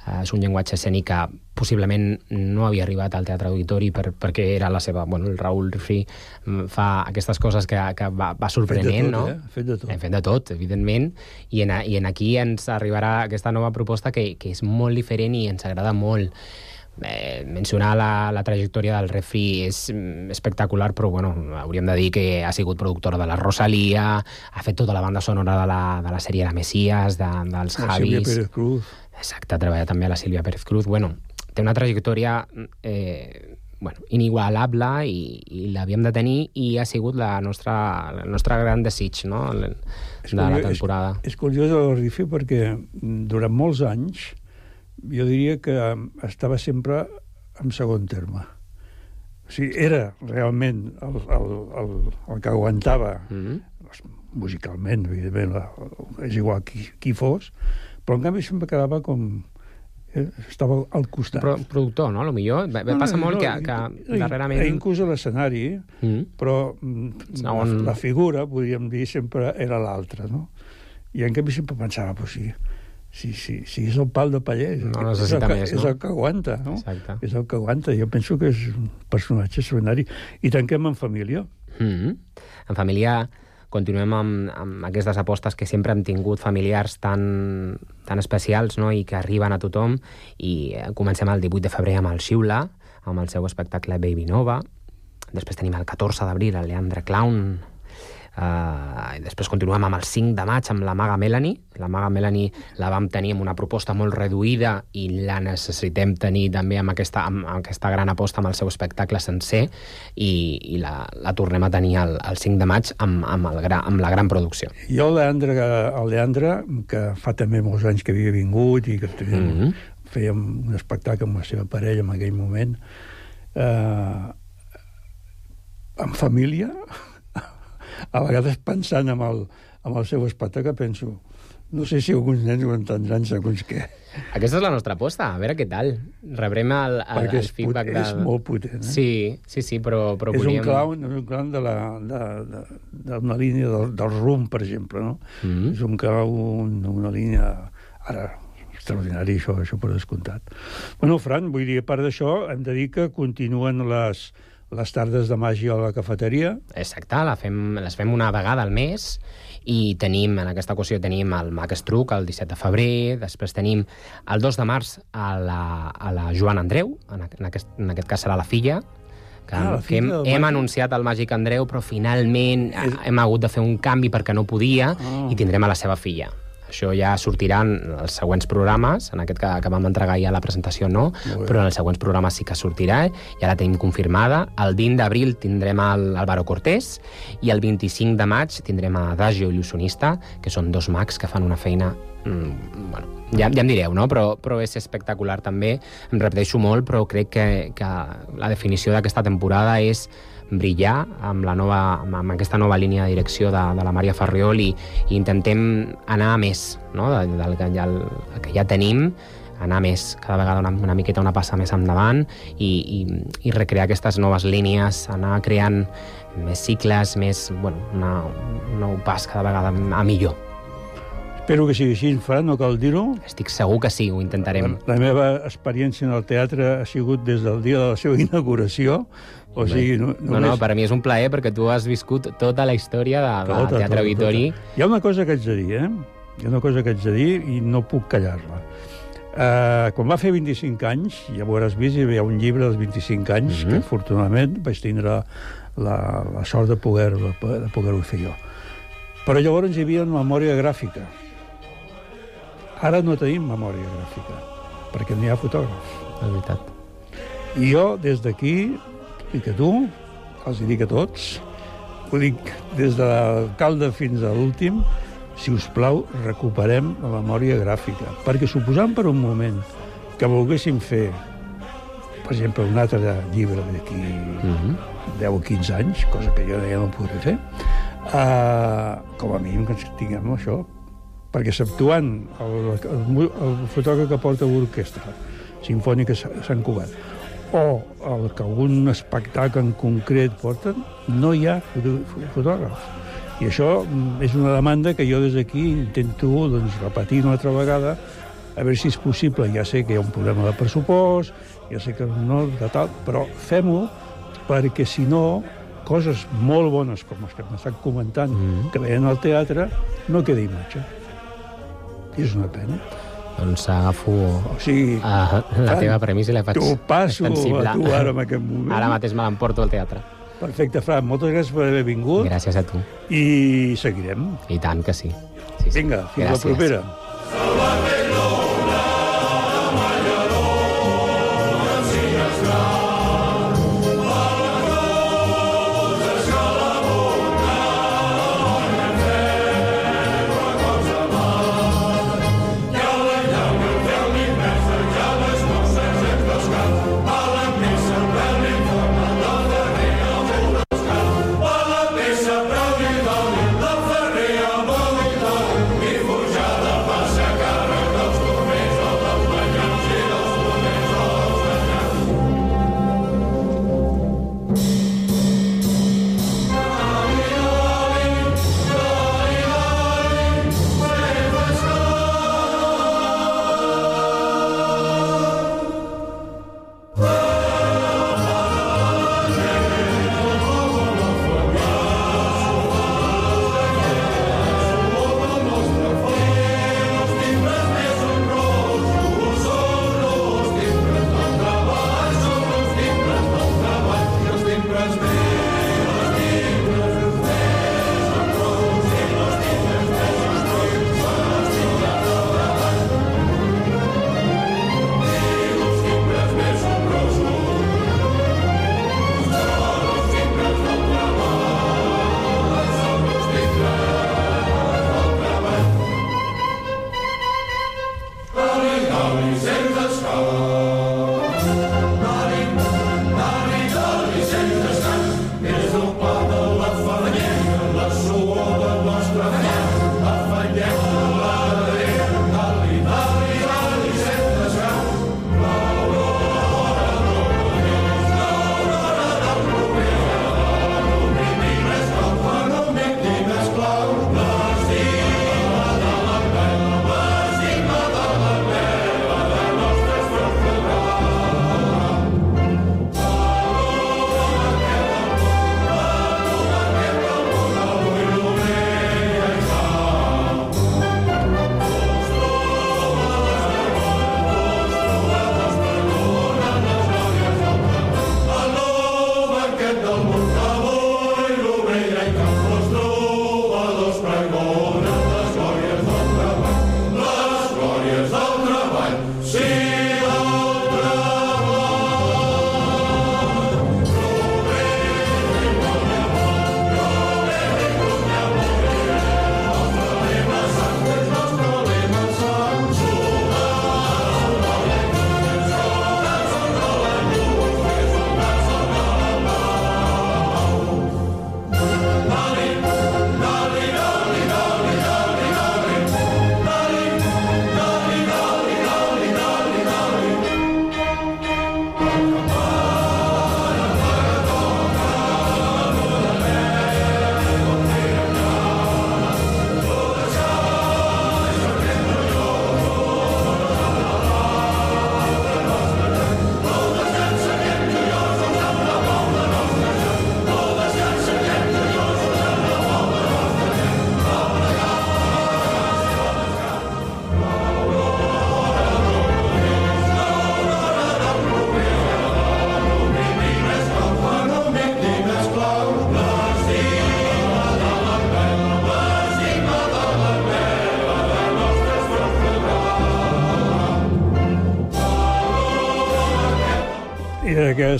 Uh, és un llenguatge escènic que possiblement no havia arribat al Teatre Auditori per, perquè era la seva... Bueno, el Raül Refri mm, fa aquestes coses que, que va, va sorprenent, tot, no? eh? Fet de tot. Hem fet de tot, evidentment, i, en, i en aquí ens arribarà aquesta nova proposta que, que és molt diferent i ens agrada molt. Eh, mencionar la, la trajectòria del Refri és mm, espectacular, però bueno, hauríem de dir que ha sigut productora de la Rosalia, ha fet tota la banda sonora de la, de la sèrie La Messias, de, dels La Sílvia Javis... Pérez Cruz. Exacte, treballa també a la Sílvia Pérez Cruz. Bueno, té una trajectòria eh, bueno, inigualable i, i l'havíem de tenir i ha sigut la nostra, el nostre gran desig no? de la temporada. És, és curiós el Rifi perquè mm, durant molts anys jo diria que estava sempre en segon terme. O sigui, era realment el, el, el, el que aguantava Mm -hmm. musicalment, evidentment, la, és igual qui, qui fos, però en canvi sempre quedava com... eh, Estava al costat. Pro, productor, no? A lo millor. Va, va, passa molt que, que darrerament... Inclús a l'escenari, Mm. però mm, Segon- la, la figura, podríem dir, sempre era l'altra, no? I en canvi sempre pensava, pues, sí, sí, sí, sí, és el pal de paller. és No necessita és el que, més, És no? el que aguanta, no? Exacte. És el que aguanta. Jo penso que és un personatge extraordinari. I tanquem en família. Mm -hmm. En família continuem amb, amb aquestes apostes que sempre hem tingut familiars tan, tan especials no? i que arriben a tothom i eh, comencem el 18 de febrer amb el Xiula, amb el seu espectacle Baby Nova, després tenim el 14 d'abril el Leandre Clown, Uh, i després continuem amb el 5 de maig amb la Maga Melanie. La Maga Melanie la vam tenir amb una proposta molt reduïda i la necessitem tenir també amb aquesta, amb, amb aquesta gran aposta amb el seu espectacle sencer i, i la, la tornem a tenir el, el 5 de maig amb, amb, el gra, amb la gran producció. Jo, el Leandre, el Leandre, que fa també molts anys que havia vingut i que teníem, mm -hmm. fèiem un espectacle amb la seva parella en aquell moment, eh, en família, a vegades pensant en el, en el seu espectacle, penso, no sé si alguns nens ho entendran segons què. Aquesta és la nostra aposta, a veure què tal. Rebrem el, el, Perquè el feedback pot, és del... molt potent. Eh? Sí, sí, sí, però, però és volíem... un clown, és un clown de la, de, de, d'una línia del, del rum, per exemple, no? Mm -hmm. És un clown, una línia... Ara, extraordinari, això, això per descomptat. Bueno, Fran, vull dir, a part d'això, hem de dir que continuen les, les tardes de màgia a la cafeteria. Exacte, la fem, les fem una vegada al mes i tenim, en aquesta ocasió tenim el Mac Estruc el 17 de febrer, després tenim el 2 de març a la, a la Joan Andreu, en, en, aquest, en aquest cas serà la filla, que, Ah, la que hem, del hem Màgic. anunciat el Màgic Andreu, però finalment és... hem hagut de fer un canvi perquè no podia Ah. i tindrem a la seva filla. Això ja sortiran els següents programes, en aquest que, que vam entregar ja la presentació no, però en els següents programes sí que sortirà, ja la tenim confirmada. El 20 d'abril tindrem el Álvaro Cortés i el 25 de maig tindrem a Adagio Il·lusionista, que són dos mags que fan una feina mm, bueno, ja, ja em direu, no? però, però és espectacular també. Em repeteixo molt, però crec que, que la definició d'aquesta temporada és brillar amb, la nova, amb, aquesta nova línia de direcció de, de la Maria Ferriol i, i intentem anar a més no? del, del que, ja, el, el que ja tenim anar més, cada vegada una, una miqueta una passa més endavant i, i, i recrear aquestes noves línies, anar creant més cicles, més, bueno, una, un nou pas cada vegada a millor. Espero que sigui així, Fran, no cal dir-ho. Estic segur que sí, ho intentarem. La, la meva experiència en el teatre ha sigut des del dia de la seva inauguració, o sigui, no, no, no, per mi és un plaer perquè tu has viscut tota la història de, de Tota, Teatre tota, Vitori. tota. Hi ha una cosa que haig de dir, eh? Hi ha una cosa que haig de dir i no puc callar-la. Uh, quan va fer 25 anys, ja ho hauràs vist, hi havia un llibre dels 25 anys, mm -hmm. que afortunadament vaig tindre la, la sort de poder-ho de poder fer jo. Però llavors hi havia una memòria gràfica. Ara no tenim memòria gràfica, perquè no hi ha fotògrafs. És veritat. I jo, des d'aquí, i que tu, els hi dic a tots, ho dic des de l'alcalde fins a l'últim, si us plau, recuperem la memòria gràfica. Perquè suposant per un moment que volguéssim fer, per exemple, un altre llibre d'aquí mm -hmm. 10 o 15 anys, cosa que jo ja no podré fer, uh, com a mínim que ens tinguem això, perquè exceptuant el, el, el fotògraf que porta l'orquestra sinfònica Sant Cugat o el que algun espectacle en concret porten, no hi ha fotògrafs. I això mm, és una demanda que jo des d'aquí intento doncs, repetir una altra vegada a veure si és possible. Ja sé que hi ha un problema de pressupost, ja sé que no, de tal, però fem-ho perquè si no coses molt bones com les que m'estan comentant mm -hmm. que veien al teatre no queda imatge. I és una pena. Doncs agafo o sigui, uh, la teva premissa i la faig T'ho passo extensible. a tu ara en aquest moment. Ara mateix me l'emporto al teatre. Perfecte, Fran, moltes gràcies per haver vingut. Gràcies a tu. I seguirem. I tant que sí. sí, sí. Vinga, fins gràcies. la propera.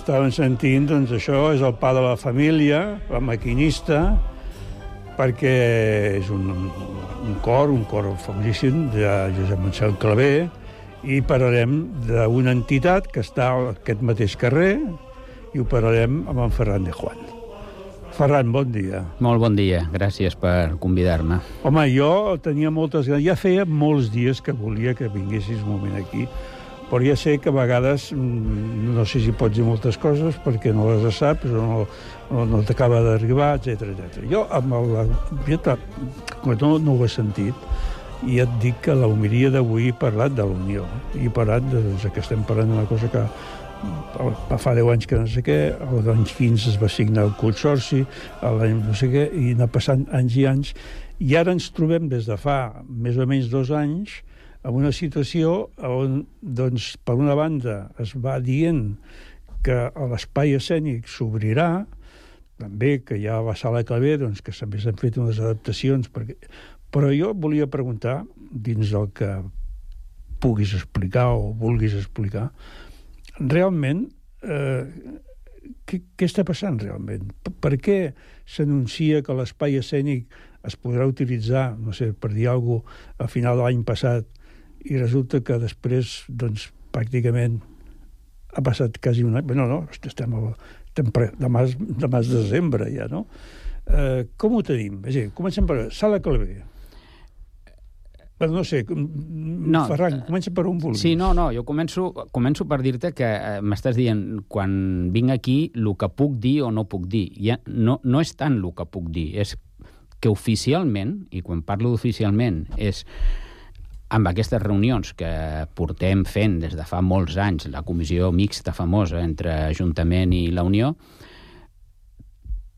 Estàvem sentint, doncs això és el pa de la família, el maquinista, perquè és un, un cor, un cor famosíssim de Josep Montserrat Clavé, i parlarem d'una entitat que està a aquest mateix carrer i ho parlarem amb en Ferran de Juan. Ferran, bon dia. Molt bon dia, gràcies per convidar-me. Home, jo tenia moltes ganes, ja feia molts dies que volia que vinguessis un moment aquí, però ja sé que a vegades, mm, no sé si pots dir moltes coses perquè no les saps o no, no, no t'acaba d'arribar, etc etc. Jo, amb el, jo quan no, no ho he sentit, i et dic que l'humiria d'avui he parlat de la Unió, i he parlat de, doncs, que estem parlant d'una cosa que fa 10 anys que no sé què, als anys fins es va signar el consorci, l'any no sé què, i anar passant anys i anys, i ara ens trobem des de fa més o menys dos anys en una situació on, doncs, per una banda, es va dient que l'espai escènic s'obrirà, també que ja a la sala Clavé, doncs, que també s'han fet unes adaptacions, perquè... però jo volia preguntar, dins del que puguis explicar o vulguis explicar, realment, eh, què, què està passant realment? Per, per què s'anuncia que l'espai escènic es podrà utilitzar, no sé, per dir alguna cosa, a final de l'any passat, i resulta que després, doncs, pràcticament ha passat quasi un any... No, no, estem, a, estem pre, demà, demà és desembre ja, no? Eh, com ho tenim? És a dir, comencem per Sala Calvé. No sé, no, Ferran, comença per on vulguis. Sí, no, no, jo començo, començo per dir-te que eh, m'estàs dient, quan vinc aquí, el que puc dir o no puc dir. Ja, no, no és tant el que puc dir, és que oficialment, i quan parlo d'oficialment, és amb aquestes reunions que portem fent des de fa molts anys, la comissió mixta famosa entre Ajuntament i la Unió,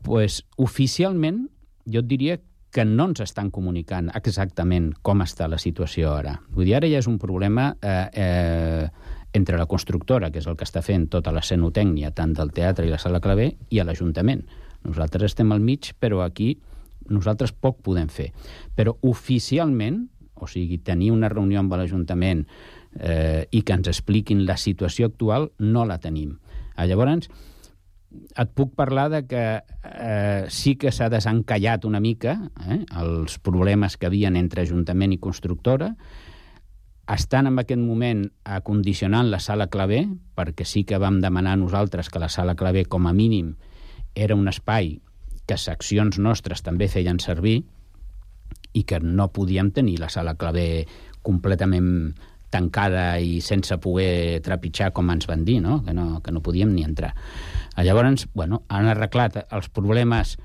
pues, oficialment jo et diria que no ens estan comunicant exactament com està la situació ara. Vull dir, ara ja és un problema eh, eh, entre la constructora, que és el que està fent tota la cenotècnia, tant del teatre i la sala clavé, i a l'Ajuntament. Nosaltres estem al mig, però aquí nosaltres poc podem fer. Però oficialment o sigui, tenir una reunió amb l'Ajuntament eh, i que ens expliquin la situació actual, no la tenim. Ah, llavors, et puc parlar de que eh, sí que s'ha desencallat una mica eh, els problemes que havien entre Ajuntament i constructora, estan en aquest moment acondicionant la sala clavé, perquè sí que vam demanar nosaltres que la sala clavé, com a mínim, era un espai que seccions nostres també feien servir, i que no podíem tenir la sala clavé completament tancada i sense poder trepitjar com ens van dir, no? Que, no, que no podíem ni entrar. Llavors, bueno, han arreglat els problemes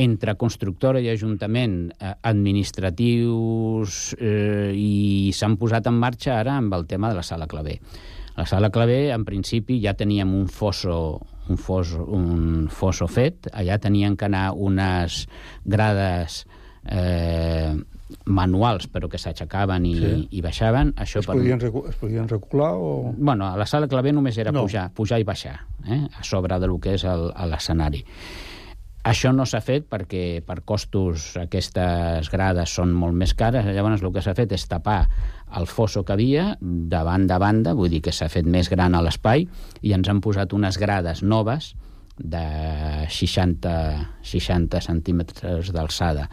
entre constructora i ajuntament eh, administratius eh, i s'han posat en marxa ara amb el tema de la sala clavé. La sala clavé, en principi, ja teníem un fosso, un fosso, un fosso fet, allà tenien que anar unes grades eh, manuals, però que s'aixecaven i, sí. i baixaven. Això es, per... podien es podien recular o...? Bueno, a la sala clavé només era no. pujar, pujar i baixar, eh? a sobre de lo que és l'escenari. Això no s'ha fet perquè per costos aquestes grades són molt més cares, llavors el que s'ha fet és tapar el fosso que havia de banda a banda, vull dir que s'ha fet més gran a l'espai, i ens han posat unes grades noves de 60, 60 centímetres d'alçada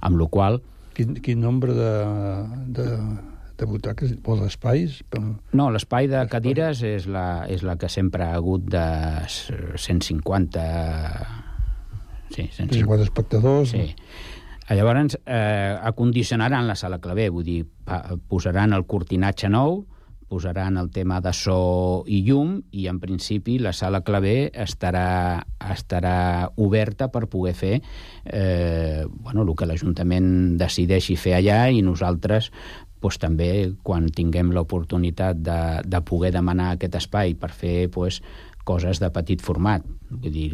amb la qual... Quin, quin nombre de, de, de butaques o d'espais? No, l'espai de cadires és la, és la que sempre ha hagut de 150... Sí, 150 espectadors. Sí. Llavors, eh, acondicionaran la sala clavé, vull dir, posaran el cortinatge nou, posaran el tema de so i llum i en principi la sala clavé estarà, estarà oberta per poder fer eh, bueno, el que l'Ajuntament decideixi fer allà i nosaltres pues, també quan tinguem l'oportunitat de, de poder demanar aquest espai per fer pues, coses de petit format. Vull dir,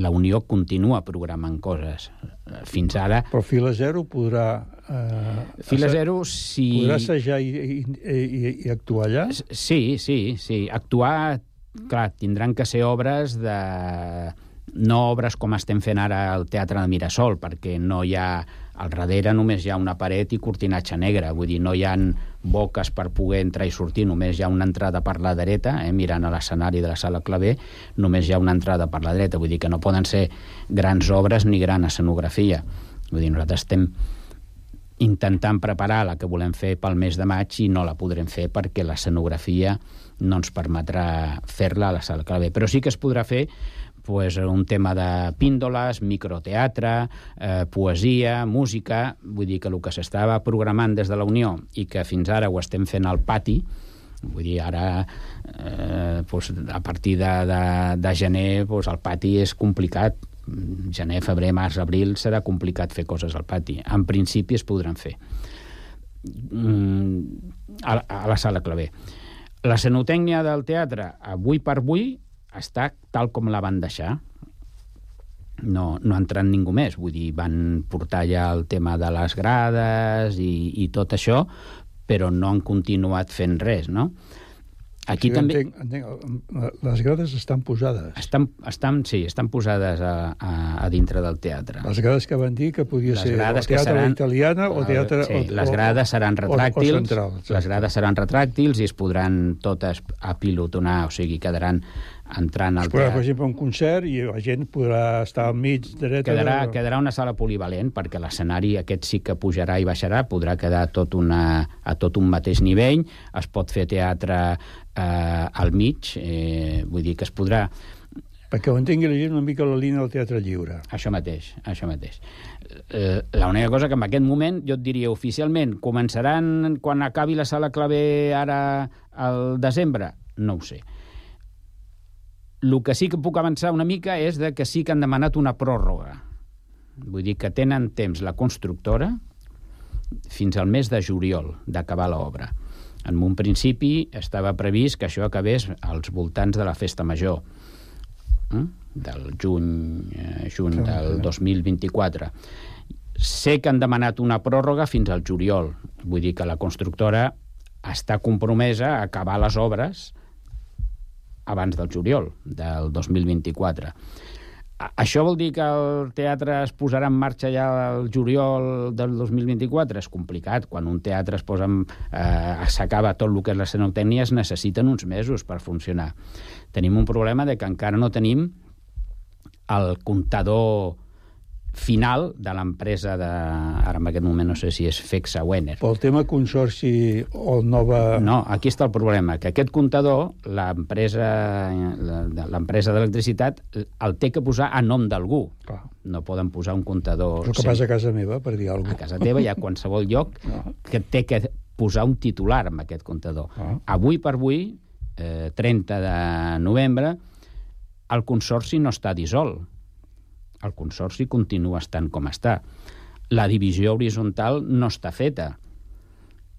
la Unió continua programant coses. Fins ara... Però Fila Zero podrà... Eh, Fila Zero, si... Podrà assajar i, i, i, i actuar allà? Sí, sí, sí. Actuar, clar, tindran que ser obres de no obres com estem fent ara al Teatre de Mirasol, perquè no hi ha... Al darrere només hi ha una paret i cortinatge negre, vull dir, no hi ha boques per poder entrar i sortir, només hi ha una entrada per la dreta, eh, mirant a l'escenari de la sala claver, només hi ha una entrada per la dreta, vull dir que no poden ser grans obres ni gran escenografia. Vull dir, nosaltres estem intentant preparar la que volem fer pel mes de maig i no la podrem fer perquè l'escenografia no ens permetrà fer-la a la sala claver. Però sí que es podrà fer pues, un tema de píndoles, microteatre, eh, poesia, música... Vull dir que el que s'estava programant des de la Unió i que fins ara ho estem fent al pati, vull dir, ara eh, pues, a partir de, de, de gener pues, el pati és complicat gener, febrer, març, abril serà complicat fer coses al pati. En principi es podran fer mm, a, a la sala claver. La cenotècnia del teatre, avui per avui, està tal com la van deixar. No, no ha entrat ningú més. Vull dir, van portar ja el tema de les grades i, i tot això, però no han continuat fent res, no? Aquí sí, també... Entenc, entenc, les grades estan posades. Estan, estan, sí, estan posades a, a, a dintre del teatre. Les grades que van dir que podia les ser o grades teatre seran, italiana o teatre... Sí, o, les grades seran o- o retràctils, central, les grades seran retràctils i es podran totes apilotonar, o sigui, quedaran entrant al Es podrà, per teatre. exemple, un concert i la gent podrà estar al mig, dreta... Quedarà, quedarà una sala polivalent, perquè l'escenari aquest sí que pujarà i baixarà, podrà quedar tot una, a tot un mateix nivell, es pot fer teatre eh, al mig, eh, vull dir que es podrà... Perquè ho entengui la gent una mica la línia del teatre lliure. Això mateix, això mateix. Eh, L'única cosa que en aquest moment, jo et diria oficialment, començaran quan acabi la sala clave ara al desembre? No ho sé. El que sí que puc avançar una mica és de que sí que han demanat una pròrroga. Vull dir que tenen temps la constructora fins al mes de juliol d'acabar l'obra. En un principi estava previst que això acabés als voltants de la festa major, eh? del juny, eh, juny del 2024. Sé que han demanat una pròrroga fins al juliol. Vull dir que la constructora està compromesa a acabar les obres abans del juliol del 2024. A- Això vol dir que el teatre es posarà en marxa ja el juliol del 2024? És complicat. Quan un teatre es posa en, eh, s'acaba tot el que és l'escenotècnia, es necessiten uns mesos per funcionar. Tenim un problema de que encara no tenim el comptador final de l'empresa de... Ara en aquest moment no sé si és Fexa Wener. Pel tema consorci o nova... No, aquí està el problema, que aquest comptador, l'empresa la- l'empresa d'electricitat, el té que posar a nom d'algú. No poden posar un comptador... El que passa a casa meva, per dir alguna a casa teva hi ha qualsevol lloc que té que posar un titular amb aquest comptador. Avui per avui, eh, 30 de novembre, el consorci no està dissolt. El consorci continua estant com està. La divisió horitzontal no està feta,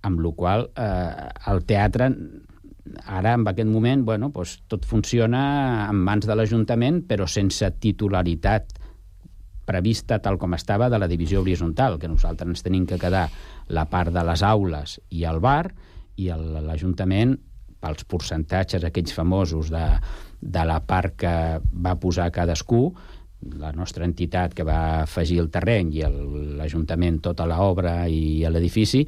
amb la qual eh, el teatre ara, en aquest moment, bueno, doncs, tot funciona en mans de l'Ajuntament, però sense titularitat prevista tal com estava de la divisió horitzontal, que nosaltres ens tenim que quedar la part de les aules i el bar, i l'Ajuntament, pels percentatges aquells famosos de, de la part que va posar cadascú, la nostra entitat que va afegir el terreny i l'Ajuntament tota l'obra i l'edifici,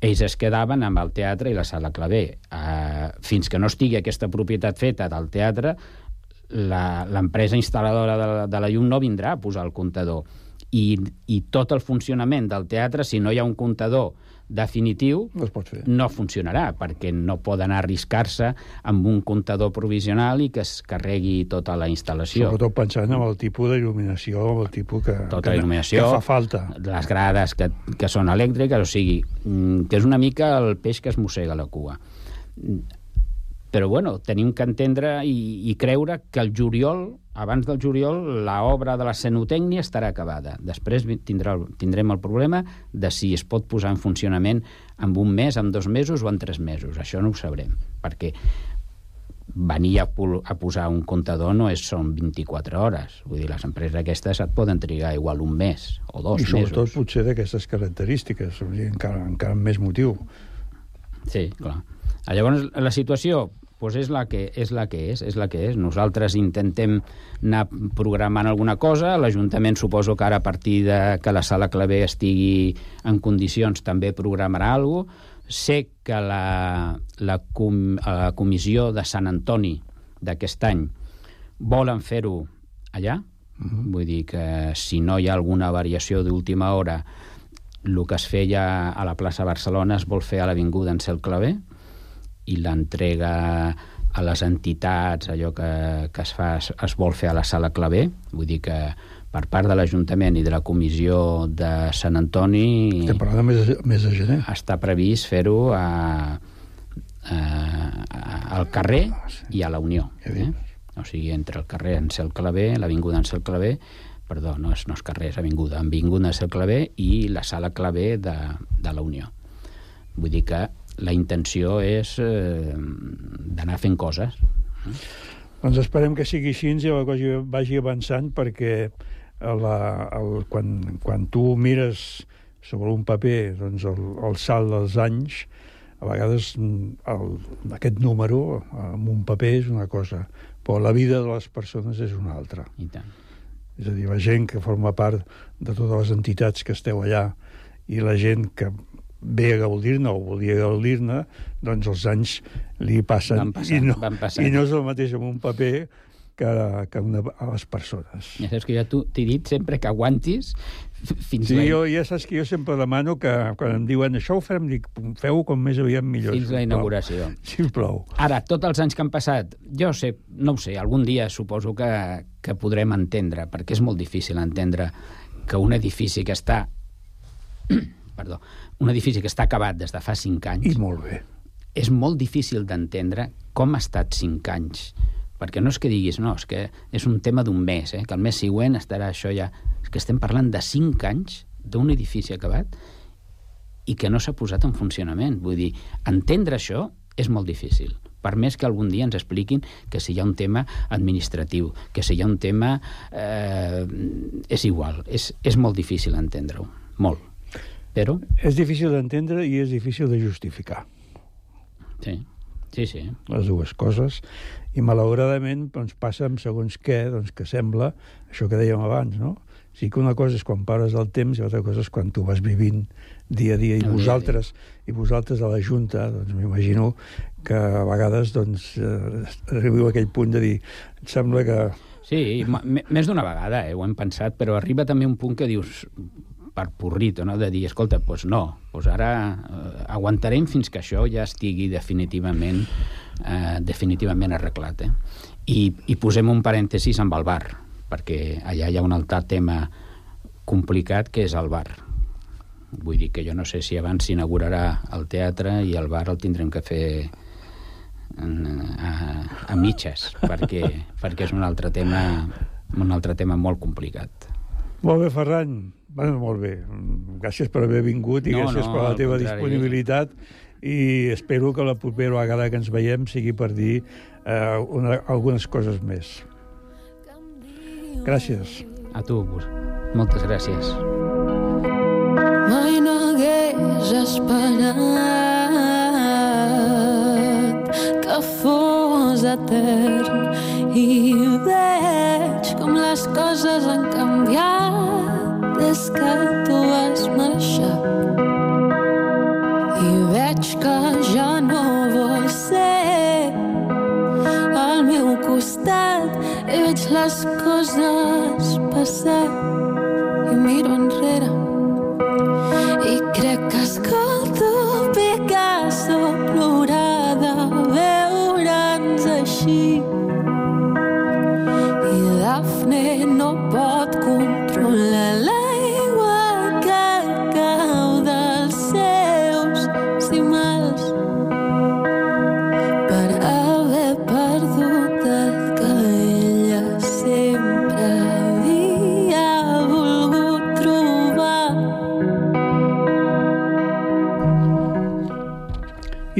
ells es quedaven amb el teatre i la sala claver. Uh, fins que no estigui aquesta propietat feta del teatre, l'empresa instal·ladora de, la- de la llum no vindrà a posar el comptador. I, I tot el funcionament del teatre, si no hi ha un comptador definitiu, no, es pot fer. no funcionarà, perquè no poden arriscar-se amb un comptador provisional i que es carregui tota la instal·lació. Sobretot pensant en el tipus d'il·luminació, el tipus que, tota que, il·luminació, que fa falta. les grades que, que són elèctriques, o sigui, mm, que és una mica el peix que es mossega la cua. Però, bueno, tenim que entendre i, i creure que el juliol, abans del juliol, la obra de la cenotècnia estarà acabada. Després tindrà, tindrem el problema de si es pot posar en funcionament en un mes, en dos mesos o en tres mesos. Això no ho sabrem, perquè venir a, a posar un comptador no és, són 24 hores. Vull dir, les empreses aquestes et poden trigar igual un mes o dos I sobretot mesos. potser d'aquestes característiques, encara, encara amb més motiu. Sí, clar. Llavors, la situació, pues és la, que, és la que és, és la que és. Nosaltres intentem anar programant alguna cosa, l'Ajuntament suposo que ara a partir de que la sala claver estigui en condicions també programarà alguna cosa. Sé que la, la, com, la comissió de Sant Antoni d'aquest any volen fer-ho allà, uh -huh. vull dir que si no hi ha alguna variació d'última hora el que es feia a la plaça Barcelona es vol fer a l'Avinguda en Cel Claver, i l'entrega a les entitats, allò que, que es, fa, es, es vol fer a la sala claver, vull dir que per part de l'Ajuntament i de la Comissió de Sant Antoni... Estem parlant de més, més de gener. Està previst fer-ho a, a, a, al carrer ah, sí. i a la Unió. Eh? O sigui, entre el carrer en Cel Claver, l'Avinguda en Cel Claver, perdó, no és, no és carrer, és Avinguda, Avinguda en Cel Claver i la sala claver de, de la Unió. Vull dir que la intenció és eh, d'anar fent coses. Doncs esperem que sigui així i la cosa vagi avançant perquè la, el, quan, quan tu mires sobre un paper doncs el, el salt dels anys, a vegades el, aquest número en un paper és una cosa, però la vida de les persones és una altra. I tant. És a dir, la gent que forma part de totes les entitats que esteu allà i la gent que ve a gaudir-ne o volia gaudir-ne, doncs els anys li passen van passant, i, no, van passant. i no és el mateix amb un paper que, que una, a les persones. Ja saps que jo t'he dit sempre que aguantis fins sí, jo, ja saps que jo sempre demano que quan em diuen això ho farem, dic, feu com més aviat millor. Fins la inauguració. *laughs* Si plou. Ara, tots els anys que han passat, jo sé, no ho sé, algun dia suposo que, que podrem entendre, perquè és molt difícil entendre que un edifici que està *clears throat* perdó, un edifici que està acabat des de fa 5 anys... I molt bé. És molt difícil d'entendre com ha estat 5 anys. Perquè no és que diguis, no, és que és un tema d'un mes, eh, que el mes següent estarà això ja... És que estem parlant de 5 anys d'un edifici acabat i que no s'ha posat en funcionament. Vull dir, entendre això és molt difícil per més que algun dia ens expliquin que si hi ha un tema administratiu, que si hi ha un tema... Eh, és igual, és, és molt difícil entendre-ho, molt. Però... És difícil d'entendre i és difícil de justificar. Sí, sí, sí. Les dues coses. I malauradament doncs, passa amb segons què, doncs, que sembla, això que dèiem abans, no? Sí que una cosa és quan pares el temps i l'altra cosa és quan tu vas vivint dia a dia i a vosaltres i vosaltres a la Junta, doncs m'imagino que a vegades doncs eh, arribeu a aquell punt de dir em sembla que Sí, més d'una vegada eh, ho hem pensat, però arriba també un punt que dius per porrito, no? de dir, escolta, doncs no, doncs ara eh, aguantarem fins que això ja estigui definitivament eh, definitivament arreglat. Eh? I, I posem un parèntesis amb el bar, perquè allà hi ha un altre tema complicat que és el bar. Vull dir que jo no sé si abans s'inaugurarà el teatre i el bar el tindrem que fer en- a, a mitges, perquè, perquè és un altre tema un altre tema molt complicat. Molt bé, Ferran. Bueno, molt bé. Gràcies per haver vingut i No, gràcies no, per la teva contrari. disponibilitat i espero que la propera vegada que ens veiem sigui per dir eh, una, algunes coses més. Gràcies. A tu, Gus. Moltes gràcies. Mai no hagués esperat que fos etern i veig com les coses han canviat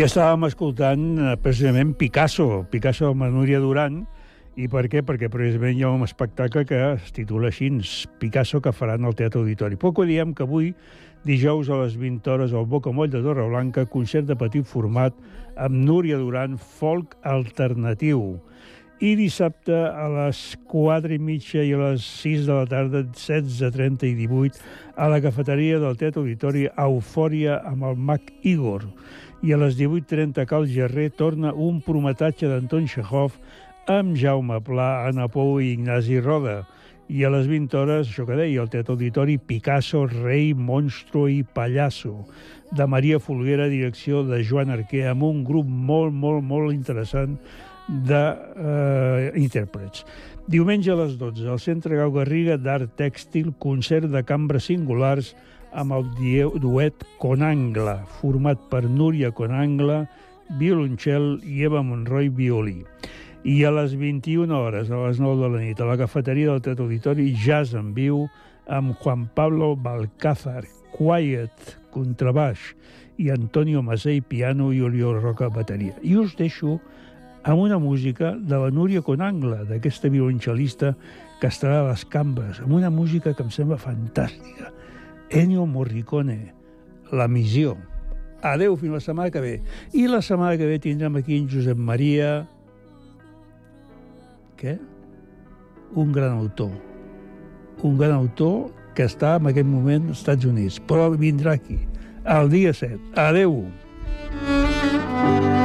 estàvem escoltant eh, precisament Picasso, Picasso amb Núria Duran, I per què? Perquè precisament hi ha un espectacle que es titula així, Picasso, que faran al Teatre Auditori. Poc ho diem que avui, dijous a les 20 hores, al Bocamoll de Torreblanca, concert de petit format amb Núria Duran, folk alternatiu. I dissabte a les 4 i mitja i a les 6 de la tarda, 16.30 i 18, a la cafeteria del Teatre Auditori Eufòria amb el Mac Igor. I a les 18.30 Cal Gerrer torna un prometatge d'Anton Chekhov amb Jaume Pla, Anna Pou i Ignasi Roda. I a les 20 hores, això que deia, el Teatre Auditori Picasso, Rei, Monstro i Pallasso, de Maria Folguera, direcció de Joan Arquer, amb un grup molt, molt, molt interessant d'intèrprets. Eh, Diumenge a les 12, al Centre Gau Garriga d'Art Tèxtil, concert de cambres singulars amb el duet Conangla, format per Núria Conangla, violoncel i Eva Monroy, violí. I a les 21 hores, a les 9 de la nit, a la cafeteria del Teatre Auditori, jazz en viu amb Juan Pablo Balcázar, Quiet, contrabaix, i Antonio Masei, piano, i Oriol Roca, bateria. I us deixo amb una música de la Núria Conangla, d'aquesta violoncel·lista que estarà a les cambres, amb una música que em sembla fantàstica. Ennio Morricone, La missió. Adeu, fins la setmana que ve. I la setmana que ve tindrem aquí en Josep Maria què? Un gran autor. Un gran autor que està en aquest moment als Estats Units, però vindrà aquí, el dia 7. Adeu! Adeu!